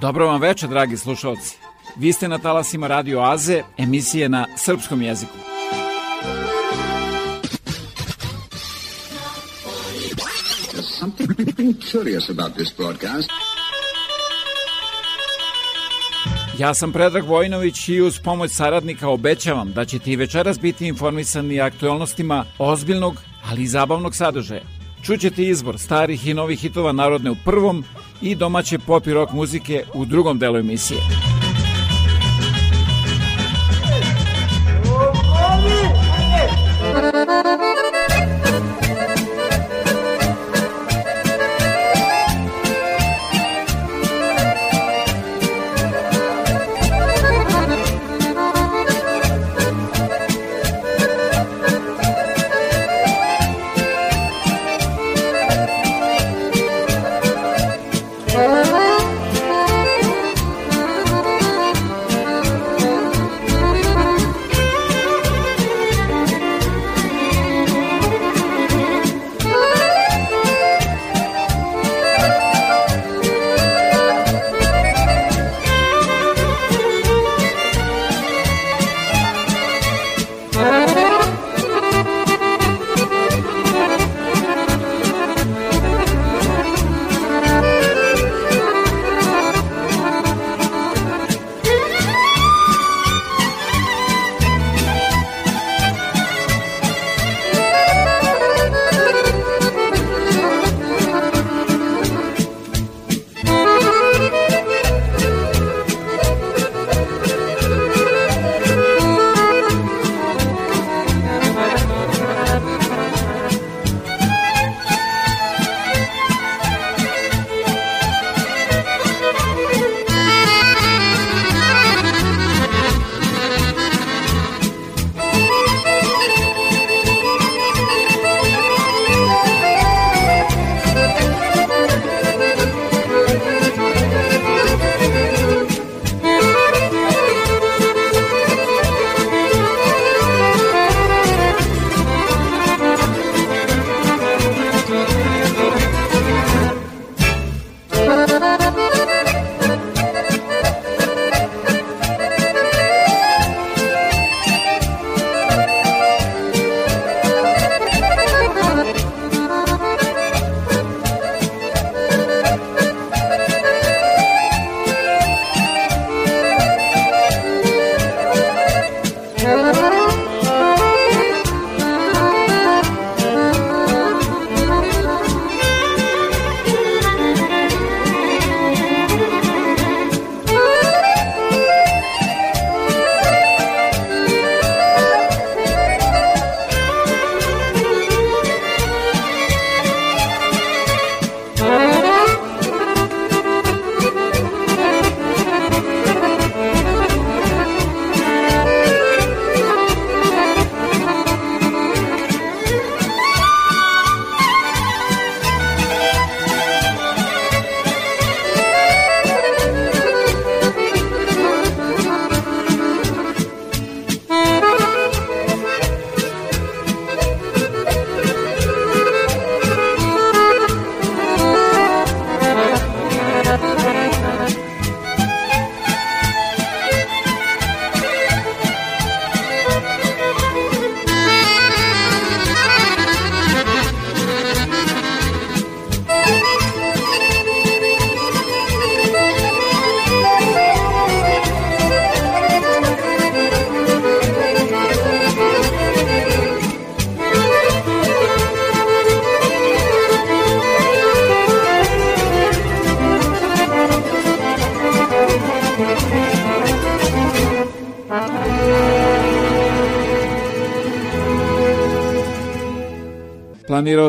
Dobro vam večer, dragi slušalci. Vi ste na talasima Radio Aze, emisije na srpskom jeziku. Ja sam Predrag Vojnović i uz pomoć saradnika obećavam da ćete i večeras biti informisani aktualnostima ozbiljnog, ali i zabavnog sadržaja. Čućete izbor starih i novih hitova narodne u prvom i domaće pop i rock muzike u drugom delu emisije.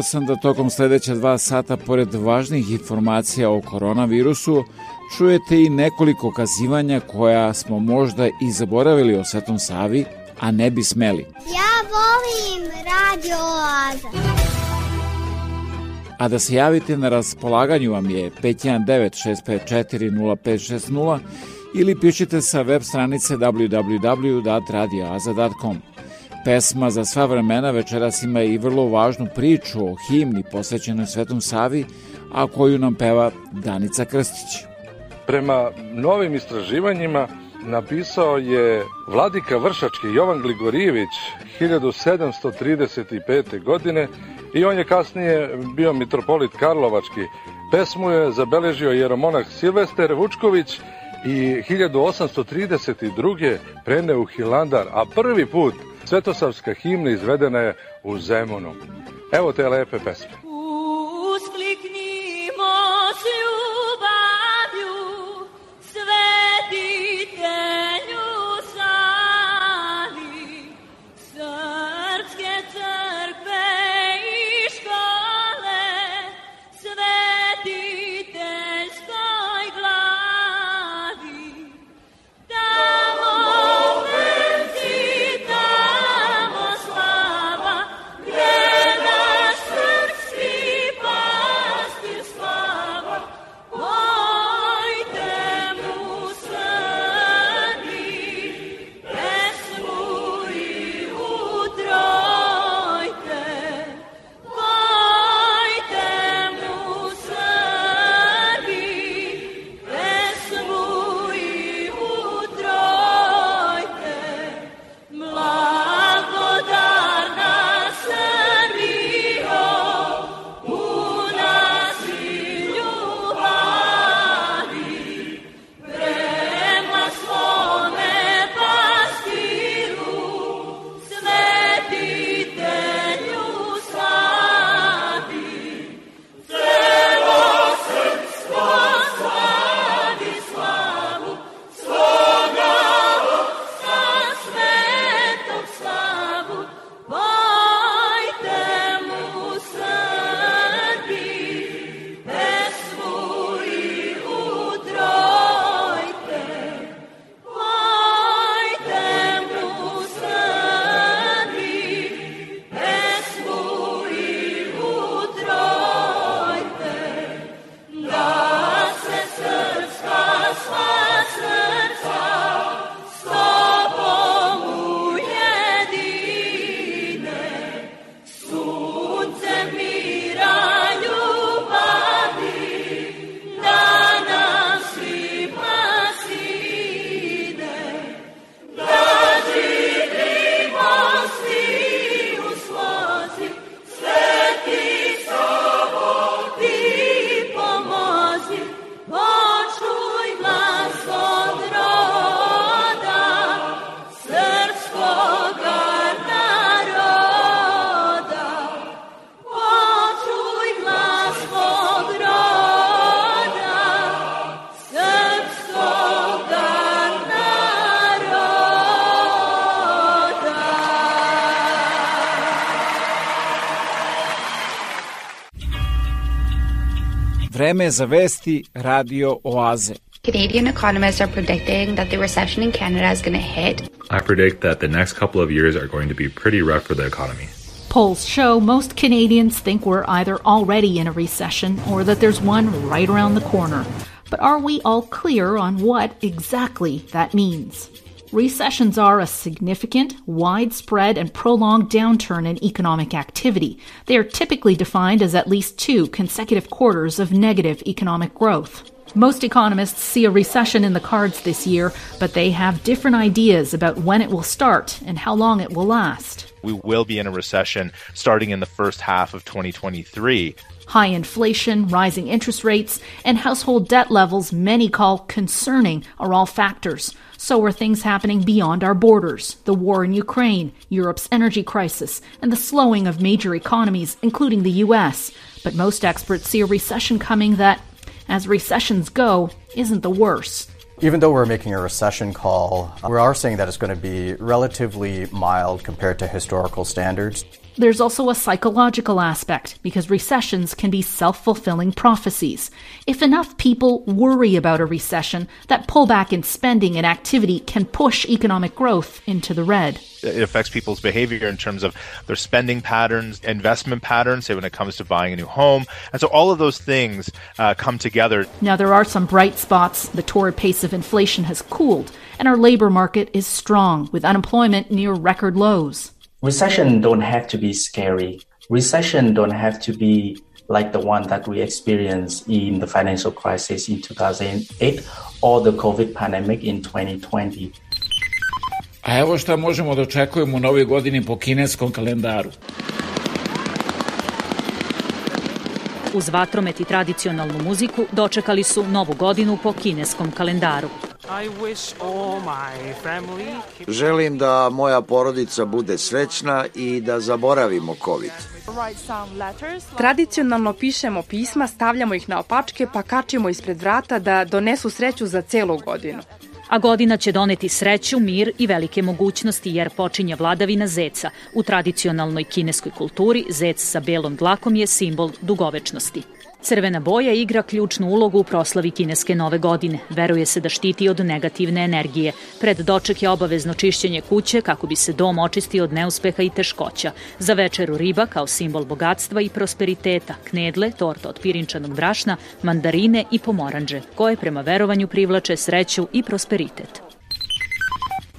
Planirao sam da tokom sledeća dva sata, pored važnih informacija o koronavirusu, čujete i nekoliko kazivanja koja smo možda i zaboravili o Svetom Savi, a ne bi smeli. Ja volim Radio Oaza. A da se javite na raspolaganju vam je 519-654-0560 ili pišite sa web stranice www.radioaza.com. Pesma za sva vremena večeras ima i vrlo važnu priču o himni posvećenoj Svetom Savi, a koju nam peva Danica Krstić. Prema novim istraživanjima napisao je vladika Vršački Jovan Gligorijević 1735. godine i on je kasnije bio mitropolit Karlovački. Pesmu je zabeležio jeromonah Silvester Vučković i 1832. preneo u Hilandar, a prvi put svetosavska himna izvedena je u Zemunu. Evo te lepe pesme. Uskliknimo s ljubavlju, svetitelju Vreme za vesti Radio Oaze. Canadian economists are predicting that the recession in Canada is going to hit. I predict that the next couple of years are going to be pretty rough for the economy. Polls show most Canadians think we're either already in a recession or that there's one right around the corner. But are we all clear on what exactly that means? Recessions are a significant, widespread, and prolonged downturn in economic activity. They are typically defined as at least two consecutive quarters of negative economic growth. Most economists see a recession in the cards this year, but they have different ideas about when it will start and how long it will last. We will be in a recession starting in the first half of 2023. High inflation, rising interest rates, and household debt levels many call concerning are all factors. So are things happening beyond our borders the war in Ukraine, Europe's energy crisis, and the slowing of major economies, including the US. But most experts see a recession coming that, as recessions go, isn't the worst. Even though we're making a recession call, we are saying that it's going to be relatively mild compared to historical standards. There's also a psychological aspect because recessions can be self fulfilling prophecies. If enough people worry about a recession, that pullback in spending and activity can push economic growth into the red. It affects people's behavior in terms of their spending patterns, investment patterns, say when it comes to buying a new home. And so all of those things uh, come together. Now, there are some bright spots. The torrid pace of inflation has cooled, and our labor market is strong, with unemployment near record lows. Recession don't have to be scary. recession don't have to be like the one that we experienced in the financial crisis in 2008 or the COVID pandemic in 2020. A evo šta možemo da očekujemo u novoj godini po kineskom kalendaru. Uz vatromet i tradicionalnu muziku dočekali su novu godinu po kineskom kalendaru. Želim da moja porodica bude srećna i da zaboravimo COVID. Tradicionalno pišemo pisma, stavljamo ih na opačke pa kačimo ispred vrata da donesu sreću za celu godinu. A godina će doneti sreću, mir i velike mogućnosti jer počinje vladavina zeca. U tradicionalnoj kineskoj kulturi zec sa belom dlakom je simbol dugovečnosti. Crvena boja igra ključnu ulogu u proslavi kineske nove godine. Veruje se da štiti od negativne energije. Pred doček je obavezno čišćenje kuće kako bi se dom očistio od neuspeha i teškoća. Za večeru riba kao simbol bogatstva i prosperiteta, knedle, torta od pirinčanog brašna, mandarine i pomoranđe, koje prema verovanju privlače sreću i prosperitet.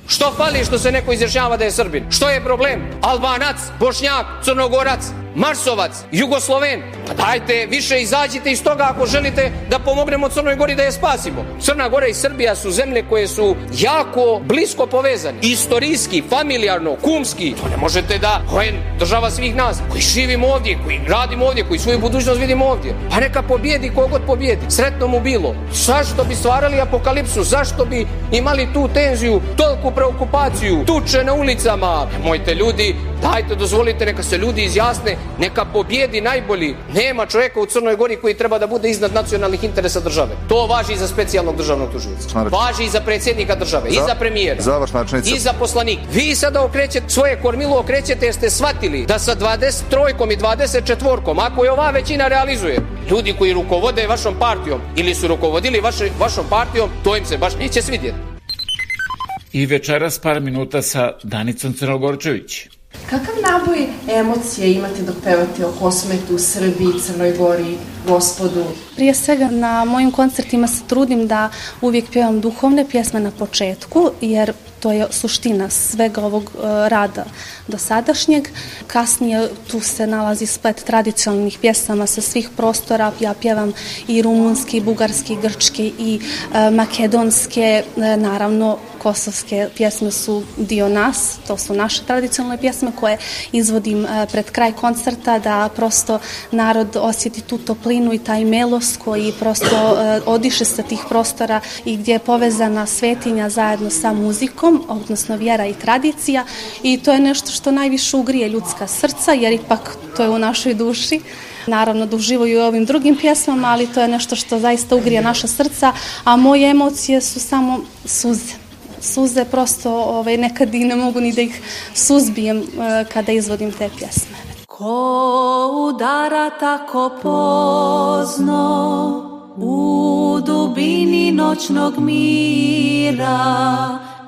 Što fali što se neko izjašnjava da je Srbin? Što je problem? Albanac, Bošnjak, Crnogorac, Marsovac, Jugosloven. Pa dajte, više izađite iz toga ako želite da pomognemo Crnoj Gori da je spasimo. Crna Gora i Srbija su zemlje koje su jako blisko povezane. Istorijski, familijarno, kumski. To ne možete da, je država svih nas, koji živimo ovdje, koji radimo ovdje, koji svoju budućnost vidimo ovdje. Pa neka pobjedi kogod pobjedi. Sretno mu bilo. Zašto bi stvarali apokalipsu? Zašto bi imali tu tenziju, toliku preokupaciju, tuče na ulicama? Nemojte ljudi, dajte, dozvolite, neka se ljudi izjasne neka pobjedi najbolji. Nema čovjeka u Crnoj Gori koji treba da bude iznad nacionalnih interesa države. To važi i za specijalnog državnog tužioca. Važi i za predsjednika države, za, i za premijera, završna i za poslanik. Vi sada okrećete svoje kormilo, okrećete jer ste shvatili da sa 23 i 24 ako je ova većina realizuje, ljudi koji rukovode vašom partijom ili su rukovodili vaše, vašom partijom, to im se baš neće svidjeti. I večeras par minuta sa Danicom Crnogorčević. Kakav naboj emocije imate dok pevate o Kosmetu, Srbiji, Crnoj Gori, Gospodu? Prije svega na mojim koncertima se trudim da uvijek pjevam duhovne pjesme na početku, jer to je suština svega ovog uh, rada dosadašnjeg. Kasnije tu se nalazi splet tradicionalnih pjesama sa svih prostora. Ja pjevam i rumunski, i bugarski, i grčki i uh, makedonske, uh, naravno kosovske pjesme su dio nas, to su naše tradicionalne pjesme koje izvodim pred kraj koncerta da prosto narod osjeti tu toplinu i taj melos koji prosto odiše sa tih prostora i gdje je povezana svetinja zajedno sa muzikom, odnosno vjera i tradicija i to je nešto što najviše ugrije ljudska srca jer ipak to je u našoj duši. Naravno da uživaju i ovim drugim pjesmama, ali to je nešto što zaista ugrije naša srca, a moje emocije su samo suze suze prosto ovaj, nekad i ne mogu ni da ih suzbijem uh, kada izvodim te pjesme. Ko udara tako pozno u dubini noćnog mira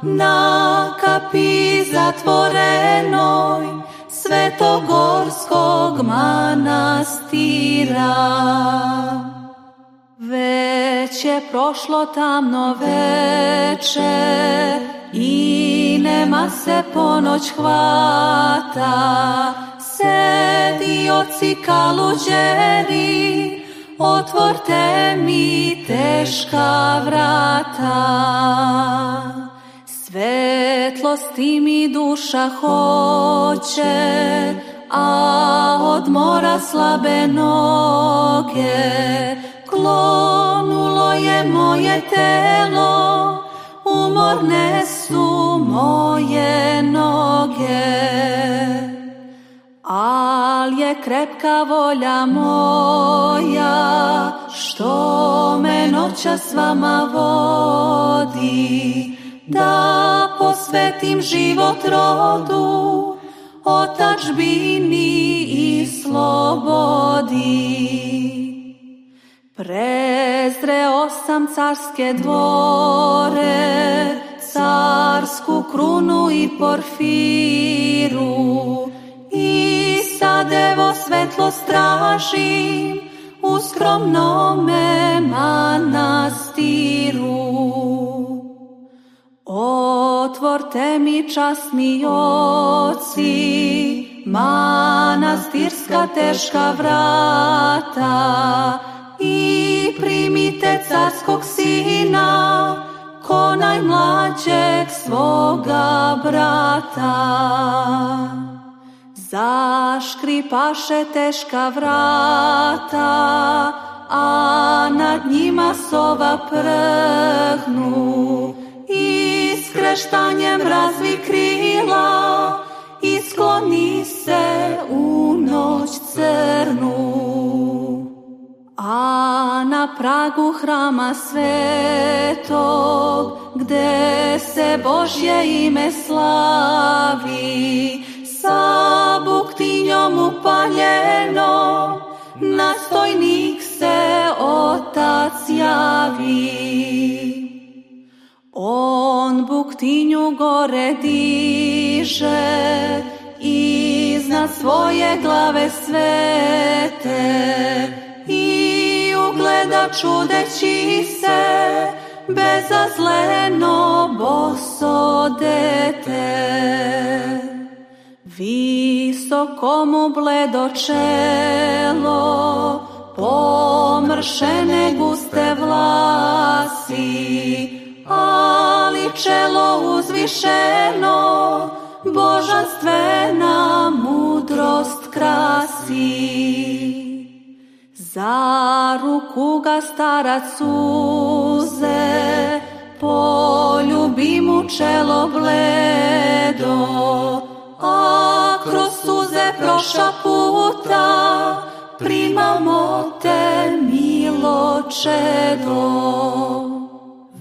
na kapi zatvorenoj Svetogorskog manastira. Već je prošlo tamno veče i nema se ponoć hvata. Sedioci kaluđeri, otvorte mi teška vrata. Svetlosti mi duša hoće, a od mora slabe noge, klonulo je moje telo, umorne su moje noge. Al je krepka volja moja, što me noća s vama vodi, da posvetim život rodu, otačbini i slobodi. Prezreo sam carske dvore, carsku krunu i porfiru i sad evo svetlo stražim u skromnome manastiru. Otvorte mi časni oci, manastirska teška vrata i primite carskog sina ko najmlađeg svoga brata. Zaškripaše teška vrata, a nad njima sova prhnu. Skreštanjem razvi krila, i skloni se u noć crnu. A na pragu hrama svetog, gde se Božje ime slavi, sa buktinjom upaljeno, nastojnik se otac javi. On buktinju gore diže, iznad svoje glave svete, i ugleda čudeći se bezazleno boso dete. Visoko mu bledo čelo, pomršene guste vlasi, ali čelo uzvišeno, božanstvena mudrost krasi. Za ruku ga starac suze, poljubi mu čelo bledo, a kroz suze proša puta, primamo te milo čedo.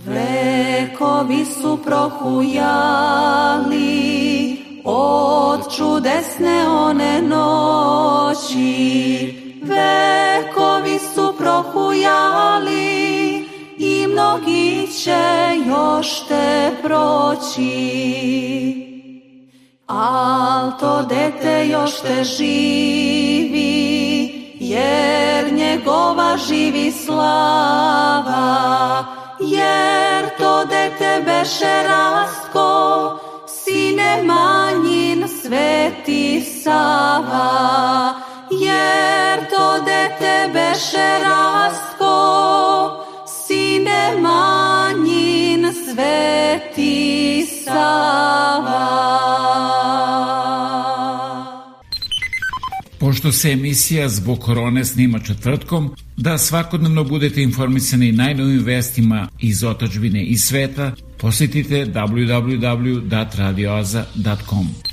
Vekovi su prohujali od čudesne one noći, vekovi su prohujali i mnogi će još te proći. Al to dete još te živi, jer njegova živi slava, jer to dete beše rastko, sine manjin sveti Sava, jer to dete beše rastko, sine manjin sveti Sava. Pošto se emisija zbog korone snima četvrtkom, da svakodnevno budete informisani najnovim vestima iz otačbine i sveta, posjetite www.radioaza.com.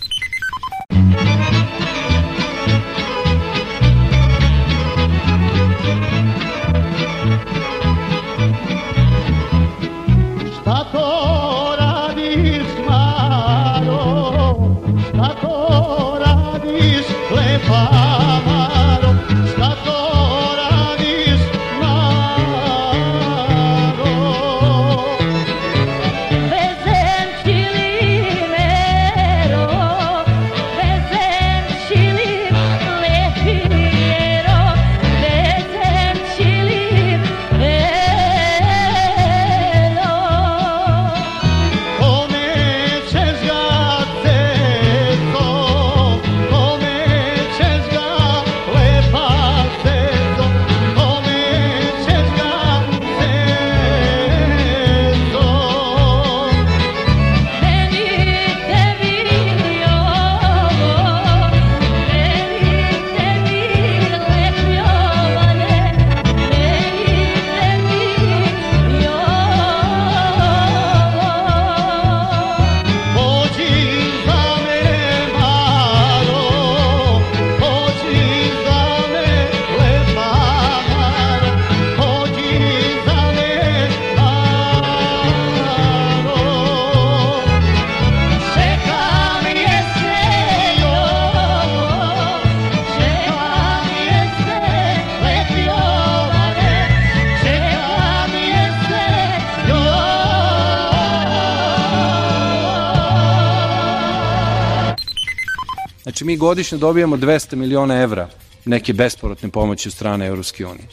mi godišnje dobijamo 200 miliona evra neke besporotne pomoći od strane Evropske unije.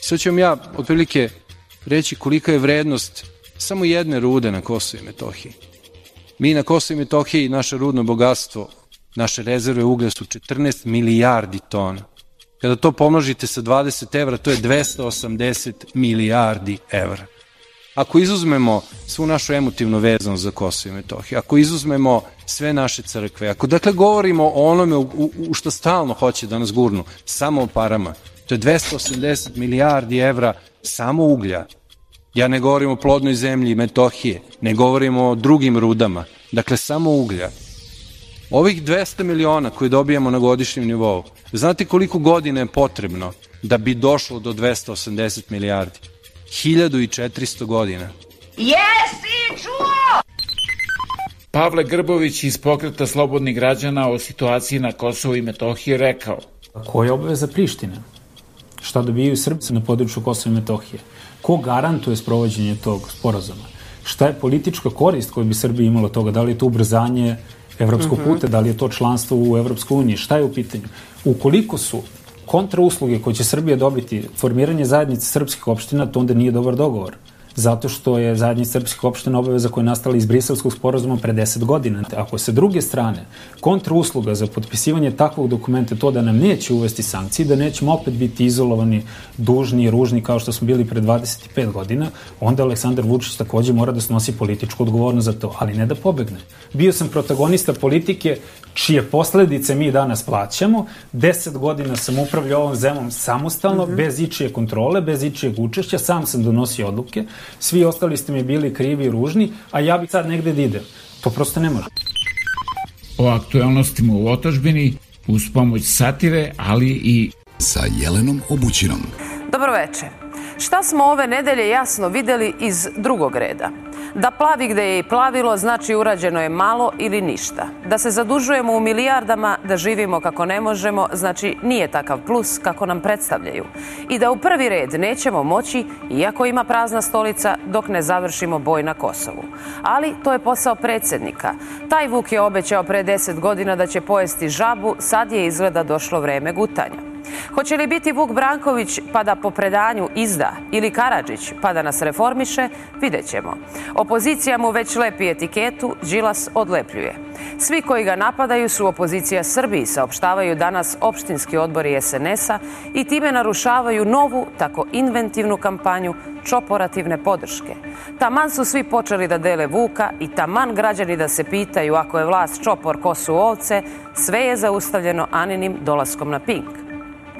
Sad ću vam ja otprilike reći kolika je vrednost samo jedne rude na Kosovo i Metohiji. Mi na Kosovo i Metohiji naše rudno bogatstvo Naše rezerve uglja su 14 milijardi tona. Kada to pomnožite sa 20 evra, to je 280 milijardi evra. Ako izuzmemo svu našu emotivnu vezanu za Kosovo i Metohiju, ako izuzmemo sve naše crkve, ako dakle govorimo o onome u, u, što stalno hoće da nas gurnu, samo o parama, to je 280 milijardi evra samo uglja. Ja ne govorim o plodnoj zemlji Metohije, ne govorim o drugim rudama, dakle samo uglja. Ovih 200 miliona koje dobijamo na godišnjem nivou, znate koliko godina je potrebno da bi došlo do 280 milijardi? 1400 godina. Jesi čuo? Pavle Grbović iz pokreta Slobodnih građana o situaciji na Kosovo i Metohiji rekao. Koja je obaveza Prištine? Šta dobijaju Srbci na području Kosova i Metohije? Ko garantuje sprovođenje tog sporazuma? Šta je politička korist koju bi Srbija imala toga? Da li je to ubrzanje evropskog uh mhm. -huh. puta, da li je to članstvo u Evropskoj uniji? Šta je u pitanju? Ukoliko su kontrausluge koje će Srbija dobiti, formiranje zajednice srpskih opština, to onda nije dobar dogovor zato što je zajednica srpskih opština obaveza koja je nastala iz Briselskog sporazuma pre 10 godina. Ako se druge strane kontrausluga za potpisivanje takvog dokumenta to da nam neće uvesti sankcije, da nećemo opet biti izolovani, dužni i ružni kao što smo bili pre 25 godina, onda Aleksandar Vučić takođe mora da snosi političku odgovornost za to, ali ne da pobegne. Bio sam protagonista politike čije posledice mi danas plaćamo. Deset godina sam upravljao ovom zemom samostalno, mm -hmm. bez ičije kontrole, bez ičijeg učešća, sam sam donosio odluke, svi ostali ste mi bili krivi i ružni, a ja bih sad negde da idem. To prosto ne može. O aktualnostima u otažbini uz pomoć satire, ali i sa Jelenom Obućinom. Dobro veče. Šta smo ove nedelje jasno videli iz drugog reda? Da plavi gde je i plavilo znači urađeno je malo ili ništa. Da se zadužujemo u milijardama, da živimo kako ne možemo, znači nije takav plus kako nam predstavljaju. I da u prvi red nećemo moći, iako ima prazna stolica, dok ne završimo boj na Kosovu. Ali to je posao predsednika. Taj Vuk je obećao pre 10 godina da će pojesti žabu, sad je izgleda došlo vreme gutanja. Hoće li biti Vuk Branković pa da po predanju izda ili Karadžić pa da nas reformiše, vidjet ćemo. Opozicija mu već lepi etiketu, Đilas odlepljuje. Svi koji ga napadaju su opozicija Srbiji, saopštavaju danas opštinski odbori SNS-a i time narušavaju novu, tako inventivnu kampanju čoporativne podrške. Taman su svi počeli da dele Vuka i taman građani da se pitaju ako je vlast čopor ko su ovce, sve je zaustavljeno Aninim dolaskom na Pink.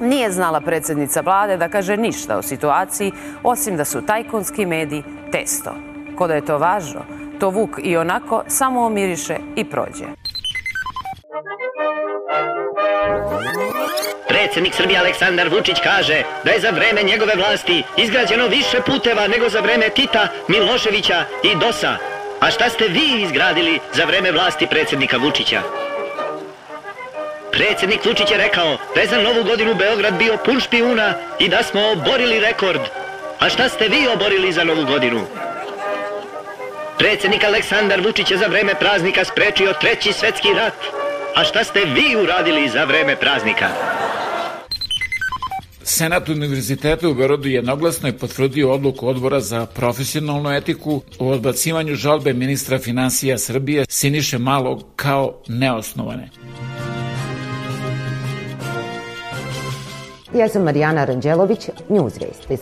Nije znala predsednica vlade da kaže ništa o situaciji, osim da su tajkunski mediji testo. Ko da je to važno, to Vuk i onako samo omiriše i prođe. Predsednik Srbije Aleksandar Vučić kaže da je za vreme njegove vlasti izgrađeno više puteva nego za vreme Tita, Miloševića i Dosa. A šta ste vi izgradili za vreme vlasti predsednika Vučića? Predsednik Vučić je rekao da je za novu godinu Beograd bio pun špijuna i da smo oborili rekord. A šta ste vi oborili za novu godinu? Predsednik Aleksandar Vučić je za vreme praznika sprečio treći svetski rat. A šta ste vi uradili za vreme praznika? Senat Univerziteta u Beorodu jednoglasno je potvrdio odluku odbora za profesionalnu etiku o odbacivanju žalbe ministra financija Srbije Siniše Malog kao neosnovane. Ja sam Marijana Ranđelović, Newsrace.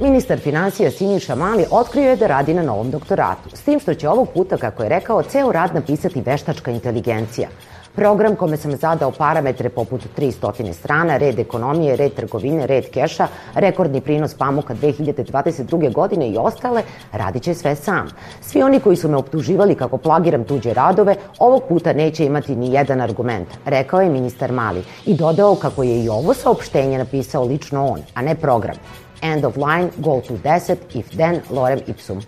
Ministar financija Siniša Mali otkrio je da radi na novom doktoratu, s tim što će ovog puta, kako je rekao, ceo rad napisati veštačka inteligencija – Program kome sam zadao parametre poput 300 strana, red ekonomije, red trgovine, red keša, rekordni prinos pamuka 2022. godine i ostale, radit će sve sam. Svi oni koji su me optuživali kako plagiram tuđe radove, ovog puta neće imati ni jedan argument, rekao je ministar Mali i dodao kako je i ovo saopštenje napisao lično on, a ne program. End of line, go to 10, if then, lorem ipsum.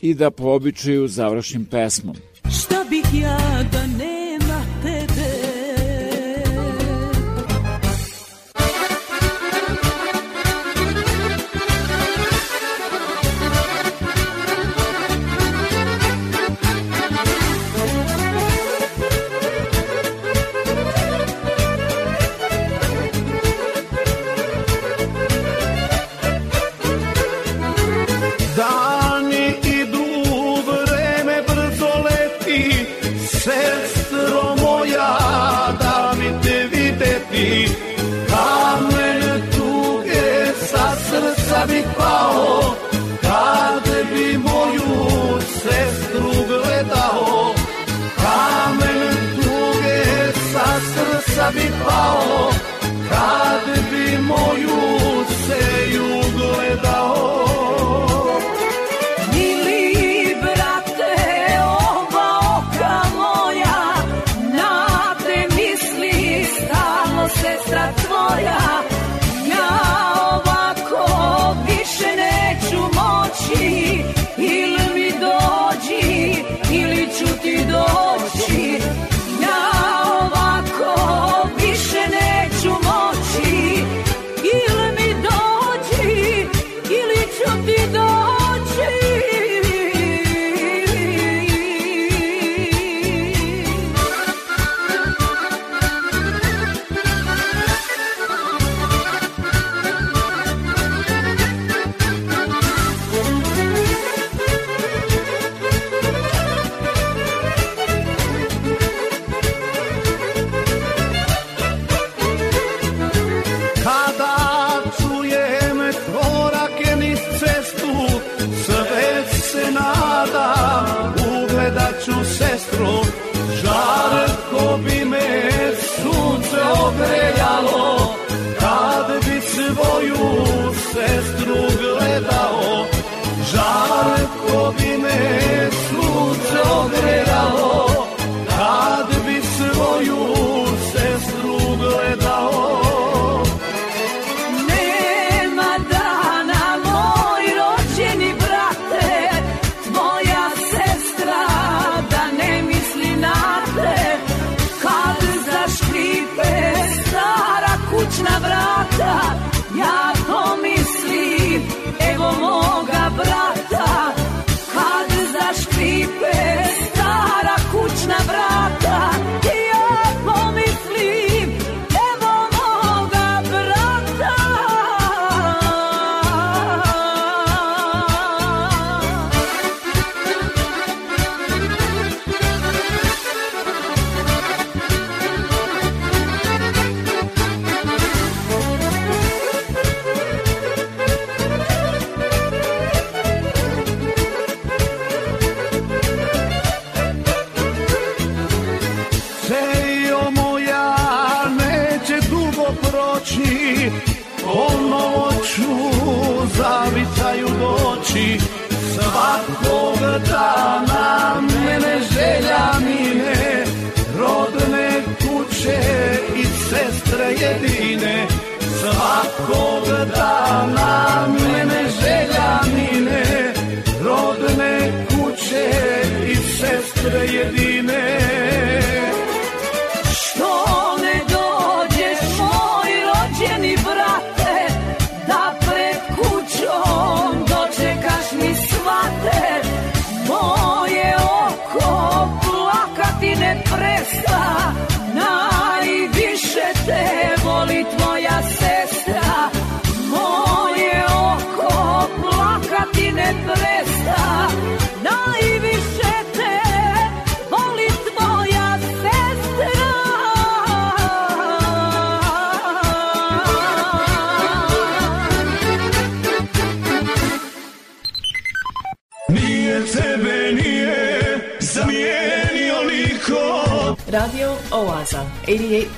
I da po običaju završim pesmom. Šta bih ja da ne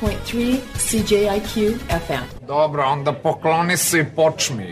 88.3 CJIQ FM. Dobro, onda pokloni se i počmi.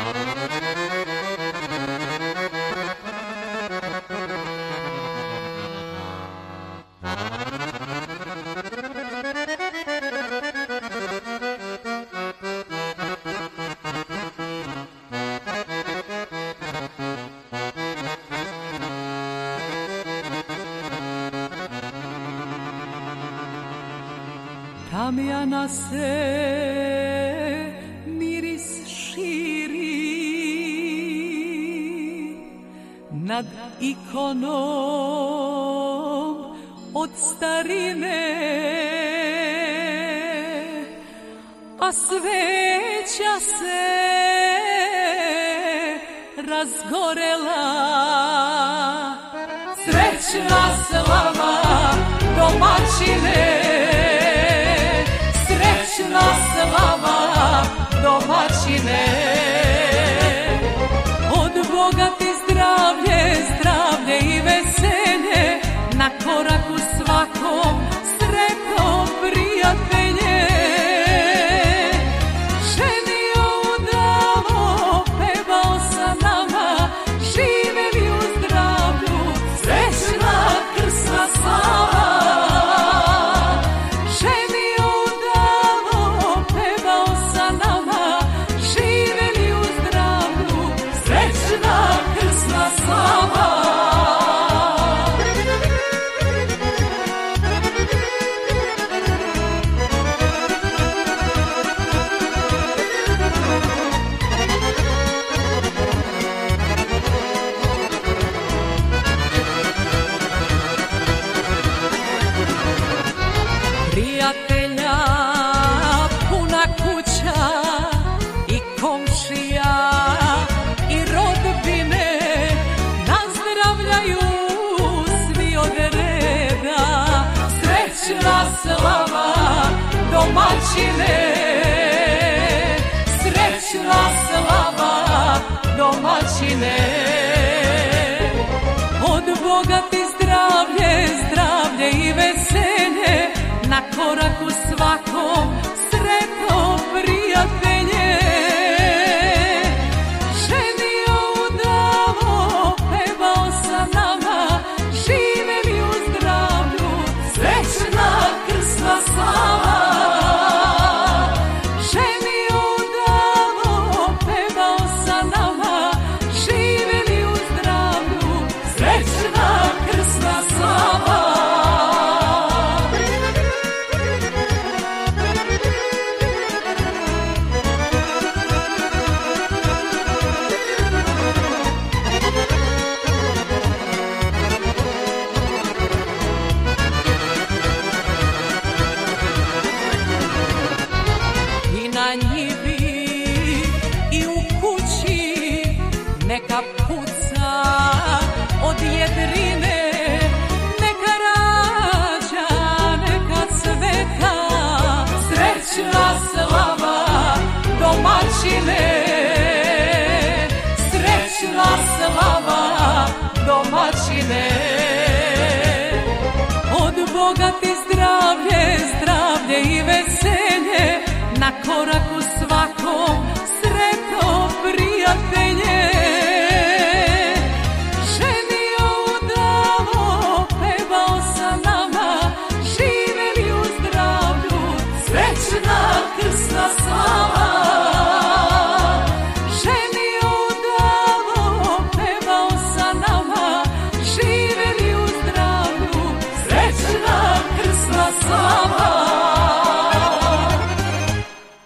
kamjana se miris širi. Nad ikonom od starine a sveća se razgorela. Srećna slava domaćine domaćine. Od Boga ti zdravlje, zdravlje i veselje Na koraku coração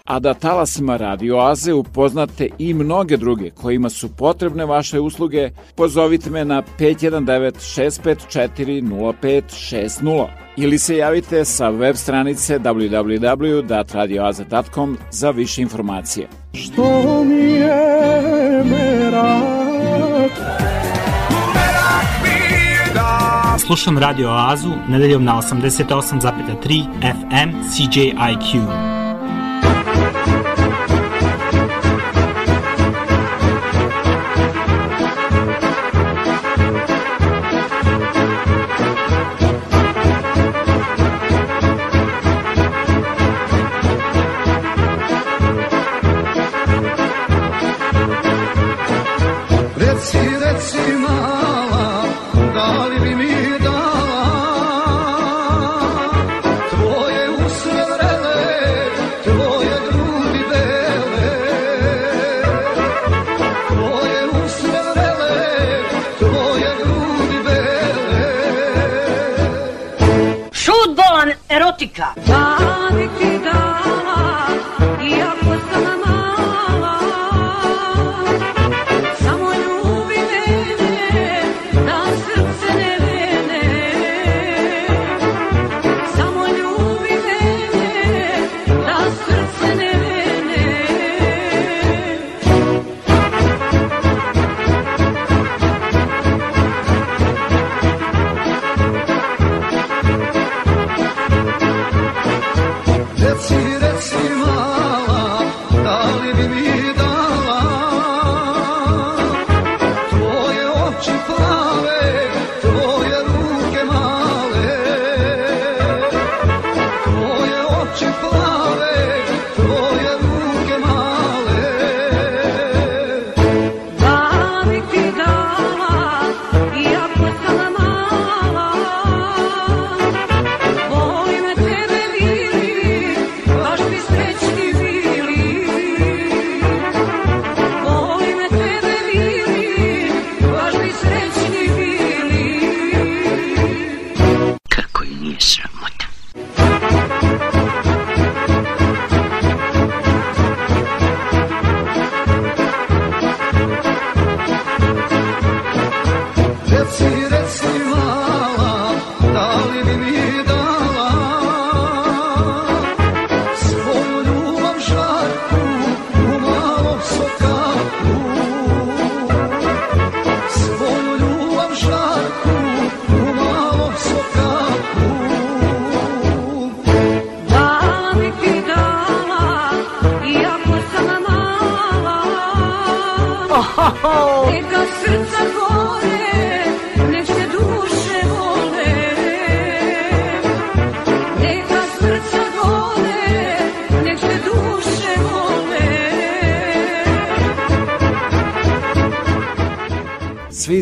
a da talasima radioaze upoznate i mnoge druge kojima su potrebne vaše usluge, pozovite me na 519 654 0560 ili se javite sa web stranice www.radioaze.com za više informacije. Što mi je merak? Merak mi je da... Slušam Radio Azu nedeljom na 88,3 FM CJIQ. America.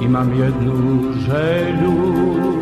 i mam jedną żelu.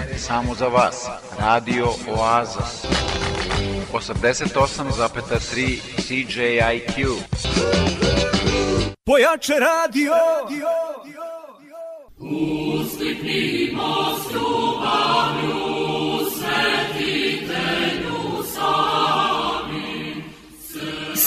nedelje, samo za vas. Radio Oaza. 88,3 CJIQ. Pojače radio! Uskliknimo mostu!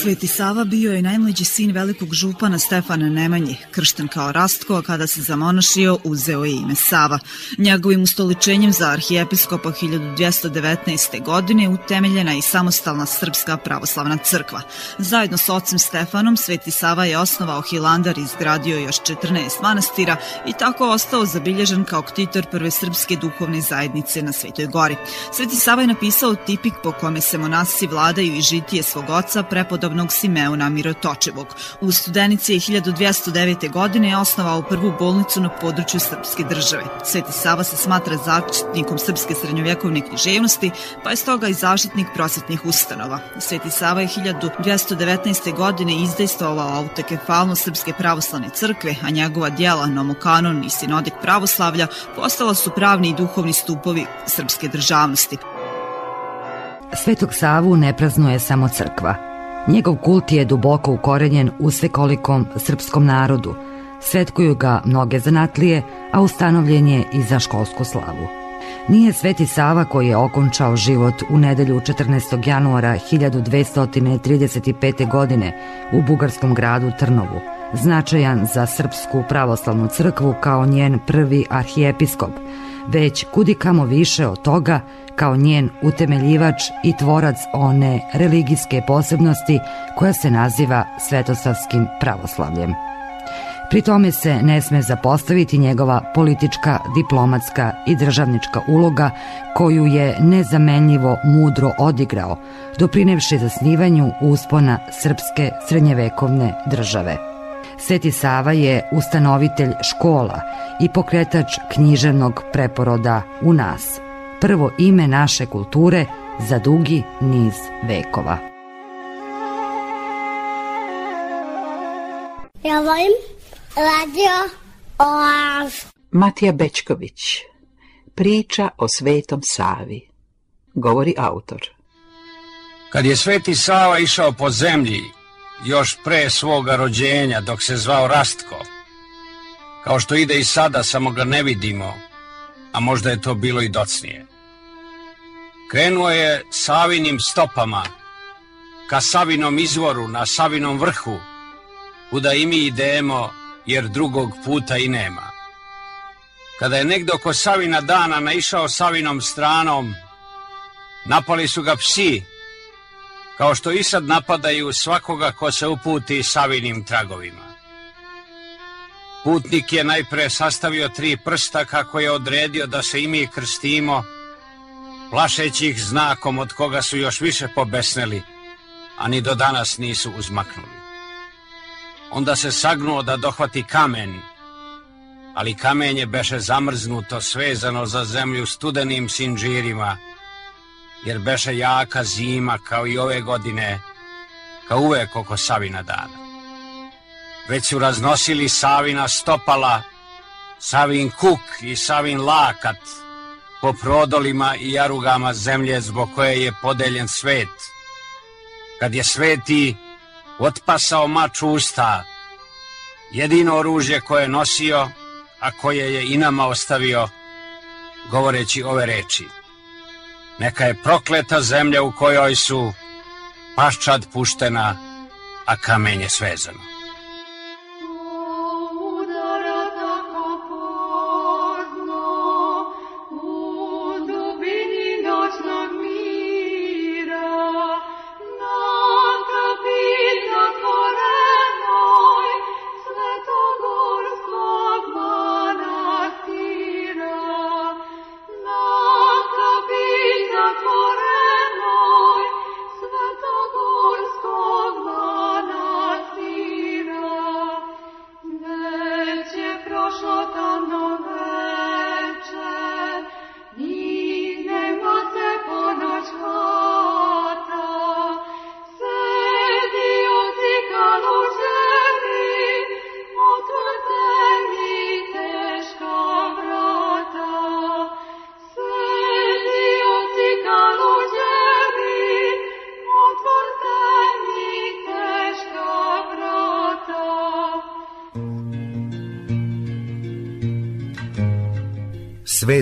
Sveti Sava bio je najmlađi sin velikog župana Stefana Nemanji, kršten kao Rastko, a kada se zamonašio uzeo je ime Sava. Njegovim ustoličenjem za arhijepiskopa 1219. godine utemeljena i samostalna Srpska pravoslavna crkva. Zajedno s ocem Stefanom, Sveti Sava je osnovao Hilandar i izgradio još 14 manastira i tako ostao zabilježen kao ktitor prve srpske duhovne zajednice na Svetoj gori. Sveti Sava je napisao tipik po kome se monasi vladaju i žitije svog oca prepodobnog Simeona Mirotočevog. U Studenici je 1209. godine osnovao prvu bolnicu na području srpske države. Sveti Sava se smatra zaštitnikom srpske srednjovjekovne književnosti, pa je stoga i zaštitnik prosvetnih ustanova. Sveti Sava je 1219. godine izdejstovao autekefalno Srpske pravoslavne crkve, a njegova dijela Nomokanon i Sinodik pravoslavlja postala su pravni i duhovni stupovi srpske državnosti. Svetog Savu ne praznuje samo crkva. Njegov kult je duboko ukorenjen u svekolikom srpskom narodu. Svetkuju ga mnoge zanatlije, a ustanovljen je i za školsku slavu. Nije Sveti Sava koji je okončao život u nedelju 14. januara 1235. godine u bugarskom gradu Trnovu, značajan za Srpsku pravoslavnu crkvu kao njen prvi arhijepiskop, već kudikamo više od toga kao njen utemeljivač i tvorac one religijske posebnosti koja se naziva svetosavskim pravoslavljem. Pri tome se ne sme zapostaviti njegova politička, diplomatska i državnička uloga koju je nezamenljivo mudro odigrao, doprinevši zasnivanju uspona srpske srednjevekovne države. Sveti Sava je ustanovitelj škola i pokretač književnog preporoda u nas, prvo ime naše kulture za dugi niz vekova. Ja volim radio Oaz. Matija Bečković Priča o Svetom Savi Govori autor Kad je Sveti Sava išao po zemlji još pre svoga rođenja dok se zvao Rastko kao što ide i sada samo ga ne vidimo a možda je to bilo i docnije krenuo je Savinim stopama ka Savinom izvoru na Savinom vrhu kuda i mi idemo jer drugog puta i nema. Kada je negdje oko Savina dana naišao Savinom stranom, napali su ga psi, kao što i sad napadaju svakoga ko se uputi Savinim tragovima. Putnik je najpre sastavio tri prsta kako je odredio da se i mi krstimo, plašeći ih znakom od koga su još više pobesneli, a ni do danas nisu uzmaknuli. Onda se sagnuo da dohvati kamen, ali kamenje beše zamrznuto, svezano za zemlju studenim sinđirima, jer beše jaka zima kao i ove godine, kao uvek oko Savina dana. Već su raznosili Savina stopala, Savin kuk i Savin lakat po prodolima i jarugama zemlje zbog koje je podeljen svet. Kad je sveti otpasao mač usta, jedino oružje koje je nosio, a koje je i nama ostavio, govoreći ove reči. Neka je prokleta zemlja u kojoj su paščad puštena, a kamenje svezano.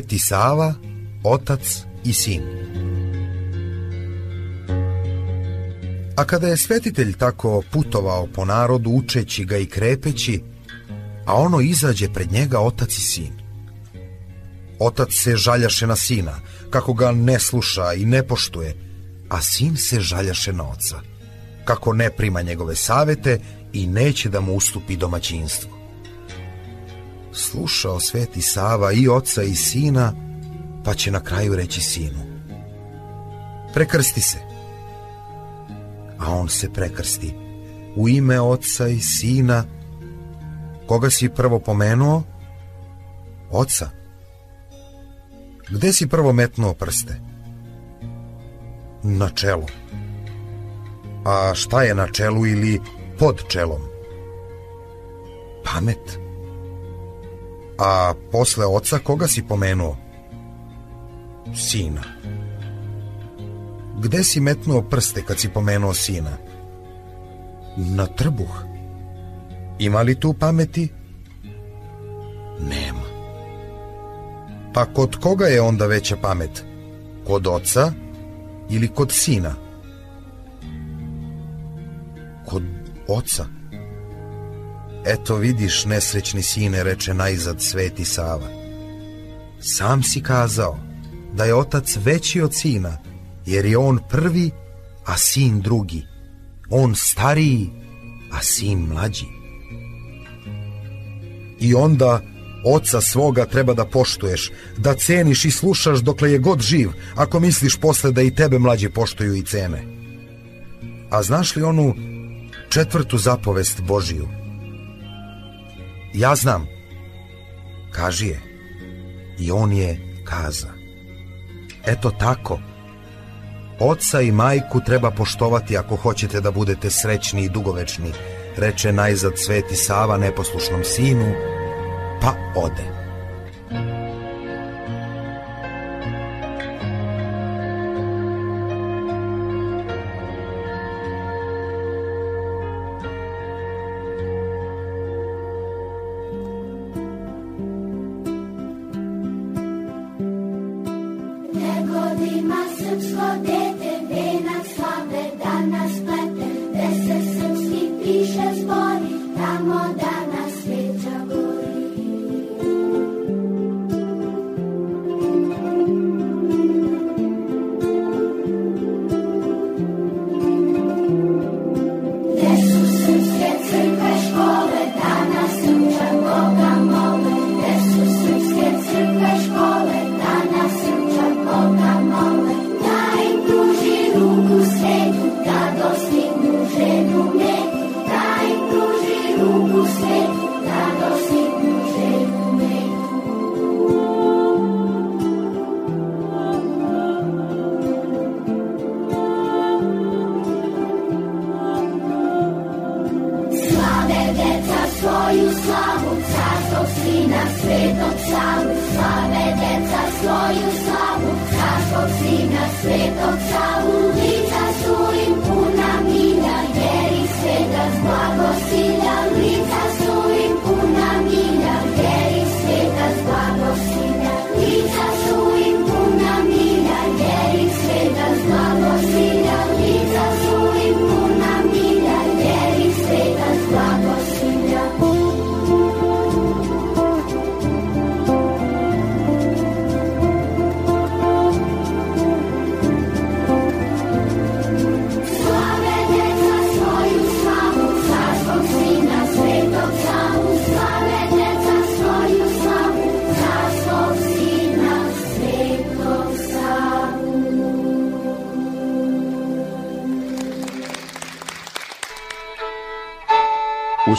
Sveti Sava, otac i sin. A kada je svetitelj tako putovao po narodu učeći ga i krepeći, a ono izađe pred njega otac i sin. Otac se žaljaše na sina, kako ga ne sluša i ne poštuje, a sin se žaljaše na oca, kako ne prima njegove savete i neće da mu ustupi domaćinstvo. Slušao Sveti Sava i oca i sina, pa će na kraju reći sinu. Prekrsti se. A on se prekrsti. U ime oca i sina. Koga si prvo pomenuo? Oca. Gde si prvo metnuo prste? Na čelu. A šta je na čelu ili pod čelom? Pamet. A posle oca koga si pomenuo? Sina. Gde si metnuo prste kad si pomenuo sina? Na trbuh. Ima li tu pameti? Nema. Pa kod koga je onda veća pamet? Kod oca ili kod sina? Kod oca. Eto vidiš, nesrećni sine, reče najzad Sveti Sava. Sam si kazao da je otac veći od sina, jer je on prvi, a sin drugi. On stariji, a sin mlađi. I onda oca svoga treba da poštuješ, da ceniš i slušaš dokle je god živ, ako misliš posle da i tebe mlađi poštuju i cene. A znaš li onu četvrtu zapovest Božiju? Ja znam. Kaži je. I on je kaza. Eto tako. Oca i majku treba poštovati ako hoćete da budete srećni i dugovečni, reče najzad Sveti Sava neposlušnom sinu, pa ode.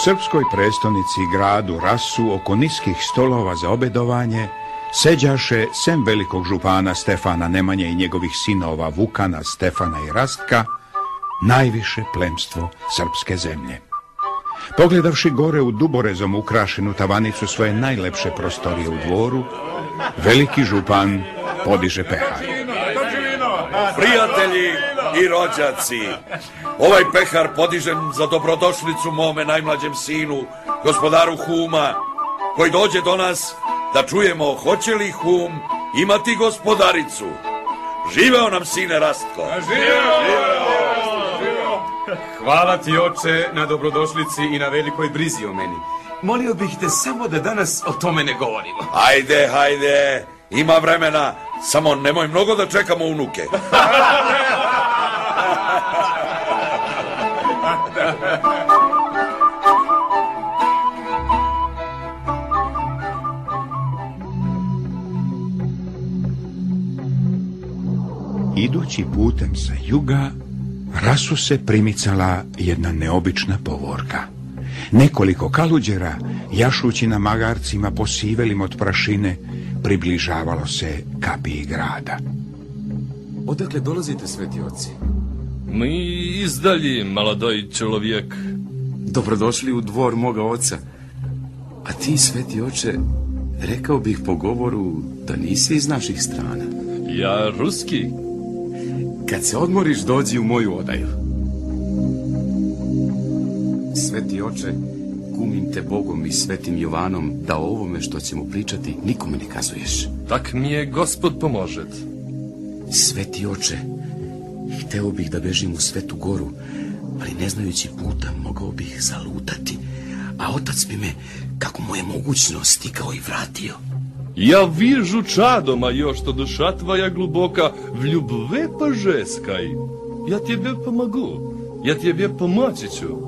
Srpskoj prestonici gradu Rasu oko niskih stolova za obedovanje seđaše sem velikog župana Stefana Nemanje i njegovih sinova Vukana, Stefana i Rastka, najviše plemstvo srpske zemlje. Pogledavši gore u duborezom ukrašenu tavanicu svoje najlepše prostorije u dvoru, veliki župan podiže pehar. Prijatelji i rođaci, ovaj pehar podižem za dobrodošlicu mome najmlađem sinu, gospodaru Huma, koji dođe do nas da čujemo hoće li Hum imati gospodaricu. Živeo nam sine Rastko. Živeo! Hvala ti, oče, na dobrodošlici i na velikoj brizi o meni. Molio bih te samo da danas o tome ne govorimo. Hajde, hajde, ima vremena, samo nemoj mnogo da čekamo unuke. Idući putem sa juga, rasu se primicala jedna neobična povorka. Nekoliko kaluđera, jašući na magarcima posivelim od prašine, približavalo se kapiji grada. Odakle dolazite, sveti oci? Mi izdalji, maladoj čovjek. Dobrodošli u dvor moga oca. A ti, sveti oče, rekao bih po govoru da nisi iz naših strana. Ja ruski. Kad se odmoriš, dođi u moju odaju. Sveti oče, kumim te Bogom i svetim Jovanom da o ovome što ćemo pričati nikome ne kazuješ. Tak mi je gospod pomožet. Sveti oče, hteo bih da bežim u svetu goru, ali ne znajući puta mogao bih zalutati, a otac bi me, kako mu je mogućno, stigao i vratio. Ja vižu čadoma još što duša tvoja gluboka v ljubve požeskaj. Ja tebe pomogu, ja tebe pomoći ću.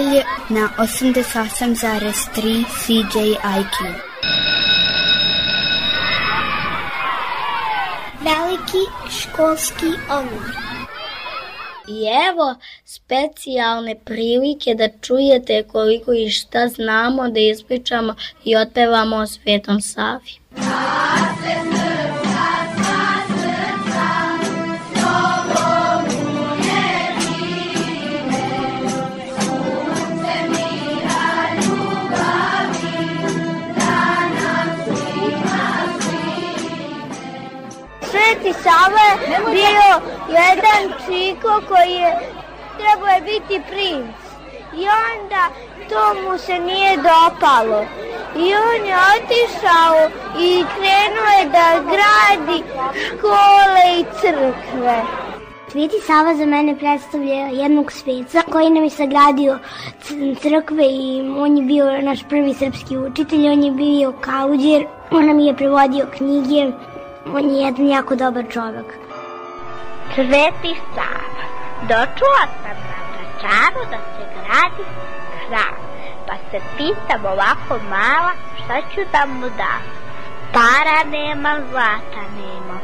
Nedelje na 88,3 CJIQ. Veliki školski omor. I evo specijalne prilike da čujete koliko i šta znamo da ispričamo i otpevamo o Svetom Savi. Sveti Sava je bio jedan čiko koji je trebao je biti princ. I onda to mu se nije dopalo. I on je otišao i krenuo je da gradi škole i crkve. Sveti Sava za mene predstavlja jednog sveca koji nam je sagradio crkve i on je bio naš prvi srpski učitelj, on je bio kauđer, on nam je prevodio knjige, on je jedan jako dobar čovjek. Sveti Sava, dočula sam na vračaru da se gradi hram, pa se pitam ovako mala šta ću da mu dam. Para nema, zlata nema.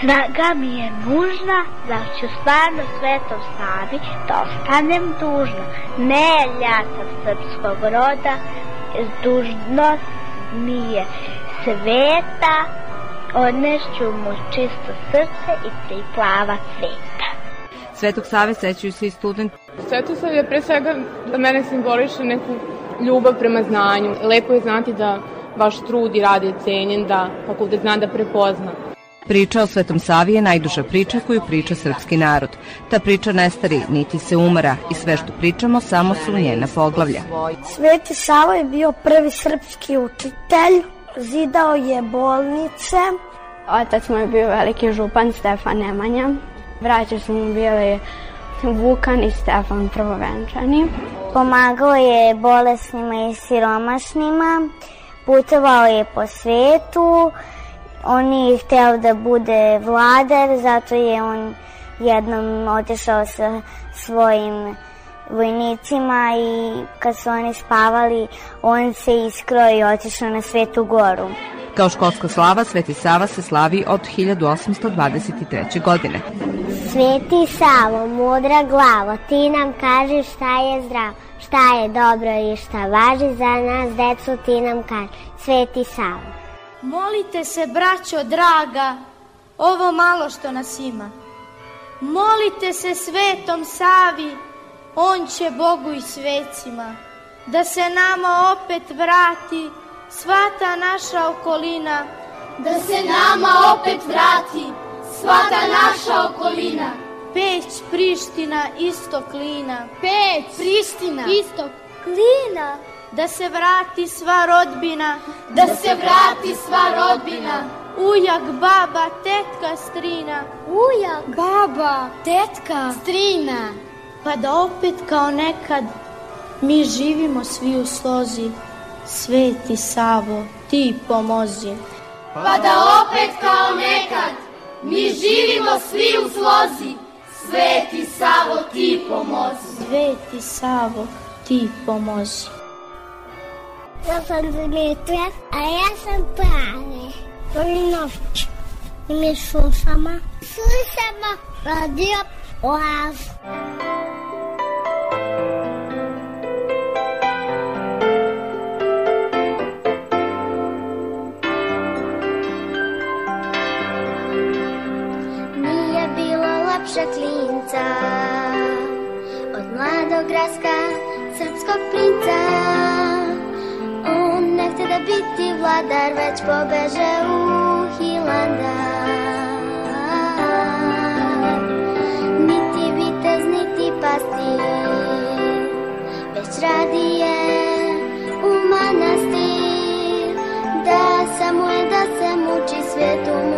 Snaga mi je nužna, da ću stvarno svetom Savi da ostanem dužna. Ne, ja sam srpskog roda, dužnost mi je sveta, odnešću mu čisto srce i tri plava cveta. Svetog Save sećaju se i studenti. Svetosav je pre svega za mene simboliše neku ljubav prema znanju. Lepo je znati da vaš trud i rad je cenjen, da fakultet zna da prepozna. Priča o Svetom Savi je najduža priča koju priča srpski narod. Ta priča ne stari, niti se umara i sve što pričamo samo su njena poglavlja. Sveti Sava je bio prvi srpski učitelj, zidao je bolnice. Otac mu je bio veliki župan Stefan Nemanja. Braća su mu bili Vukan i Stefan prvovenčani. Pomagao je bolesnima i siromašnima, putovao je po svetu, on je hteo da bude vladar, zato je on jednom otišao sa svojim vojnicima i kad su oni spavali, on se iskro i otišao na Svetu goru. Kao školska slava, Sveti Sava se slavi od 1823. godine. Sveti Savo, mudra glavo, ti nam kaži šta je zdravo, šta je dobro i šta važi za nas, decu ti nam kaži. Sveti Savo. Molite se, braćo draga, ovo malo što nas ima. Molite se svetom Savi, on će Bogu i svecima, da se nama opet vrati sva ta naša okolina, Da se nama opet vrati sva ta naša okolina. Peć Priština, istok Lina. Peć Priština, istok Klina. Da se vrati sva rodbina, Da se vrati sva rodbina. ujak, baba, tetka, strina. Ujak, baba, tetka, strina. Pa da opet kao nekad mi živimo svi u slozi. Sveti Savo, ti pomozi. Pa da opet kao nekad mi živimo svi u slozi. Sveti Savo ti pomozi. Sveti Savo, ti pomozi. Ja sam Dimitra, a ja sam Prave. Polinovć. I mi slušamo. Slušamo radio Oaz. Nije bilo lepše klinca Od mladog raska srpskog princa. On ne da biti vladar Već pobeže u Hilandar niti pastir Već radije u manastir Da samo je da se muči Svetu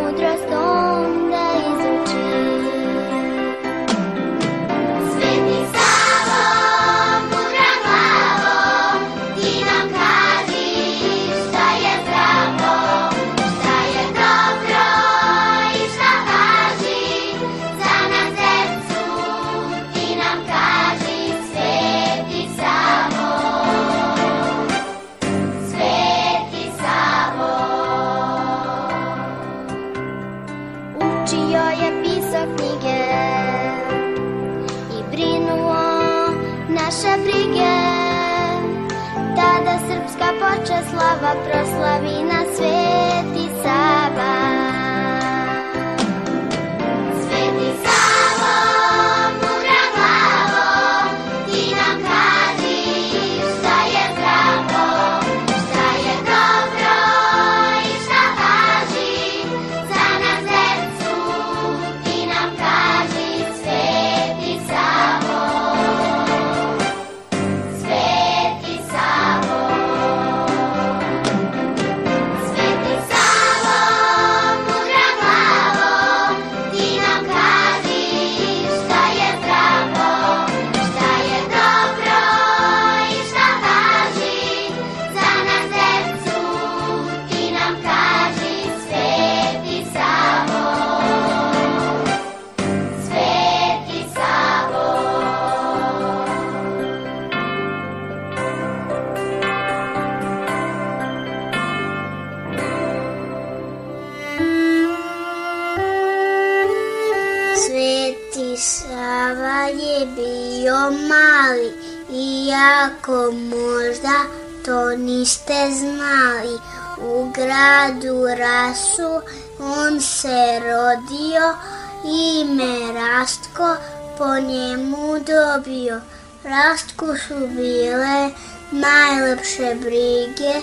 su bile najlepše brige,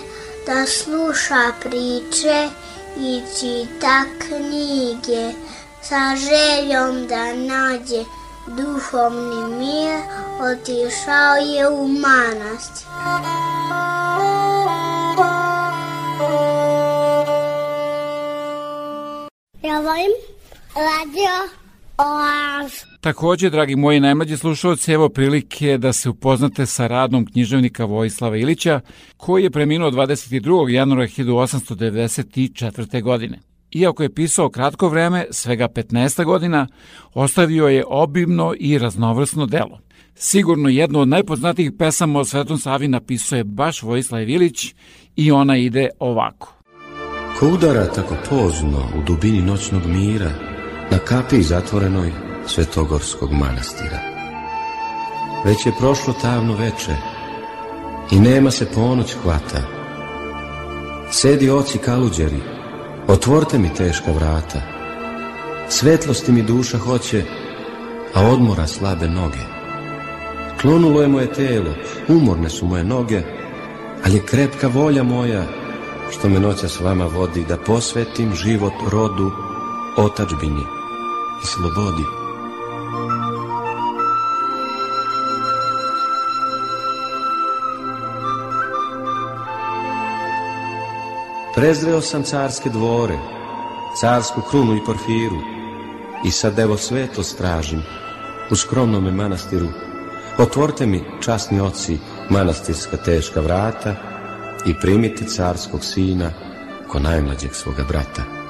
da sluša priče i čita knjige sa željom da nađe duhovni mir, otišao je u manastir. Ja volim radio Takođe, dragi moji najmlađi slušalci, evo prilike da se upoznate sa radom književnika Vojislava Ilića, koji je preminuo 22. januara 1894. godine. Iako je pisao kratko vreme, svega 15 godina, ostavio je obimno i raznovrsno delo. Sigurno jednu od najpoznatijih pesama o Svetom Savi napisao je baš Vojislav Ilić i ona ide ovako. Ko udara tako pozno u dubini noćnog mira na kapiji zatvorenoj Svetogorskog manastira. Već je prošlo tamno veče i nema se ponoć hvata. Sedi oci kaluđeri Otvorte mi teška vrata. Svetlosti mi duša hoće, a odmora slabe noge. Klonulo je moje telo, umorne su moje noge, ali je krepka volja moja, što me noća s vama vodi, da posvetim život rodu, otačbini i slobodi. Prezreo sam carske dvore, carsku krunu i porfiru, i sad evo svetlost tražim u skromnome manastiru. Otvorte mi, časni oci, manastirska teška vrata i primite carskog sina ko najmlađeg svoga brata.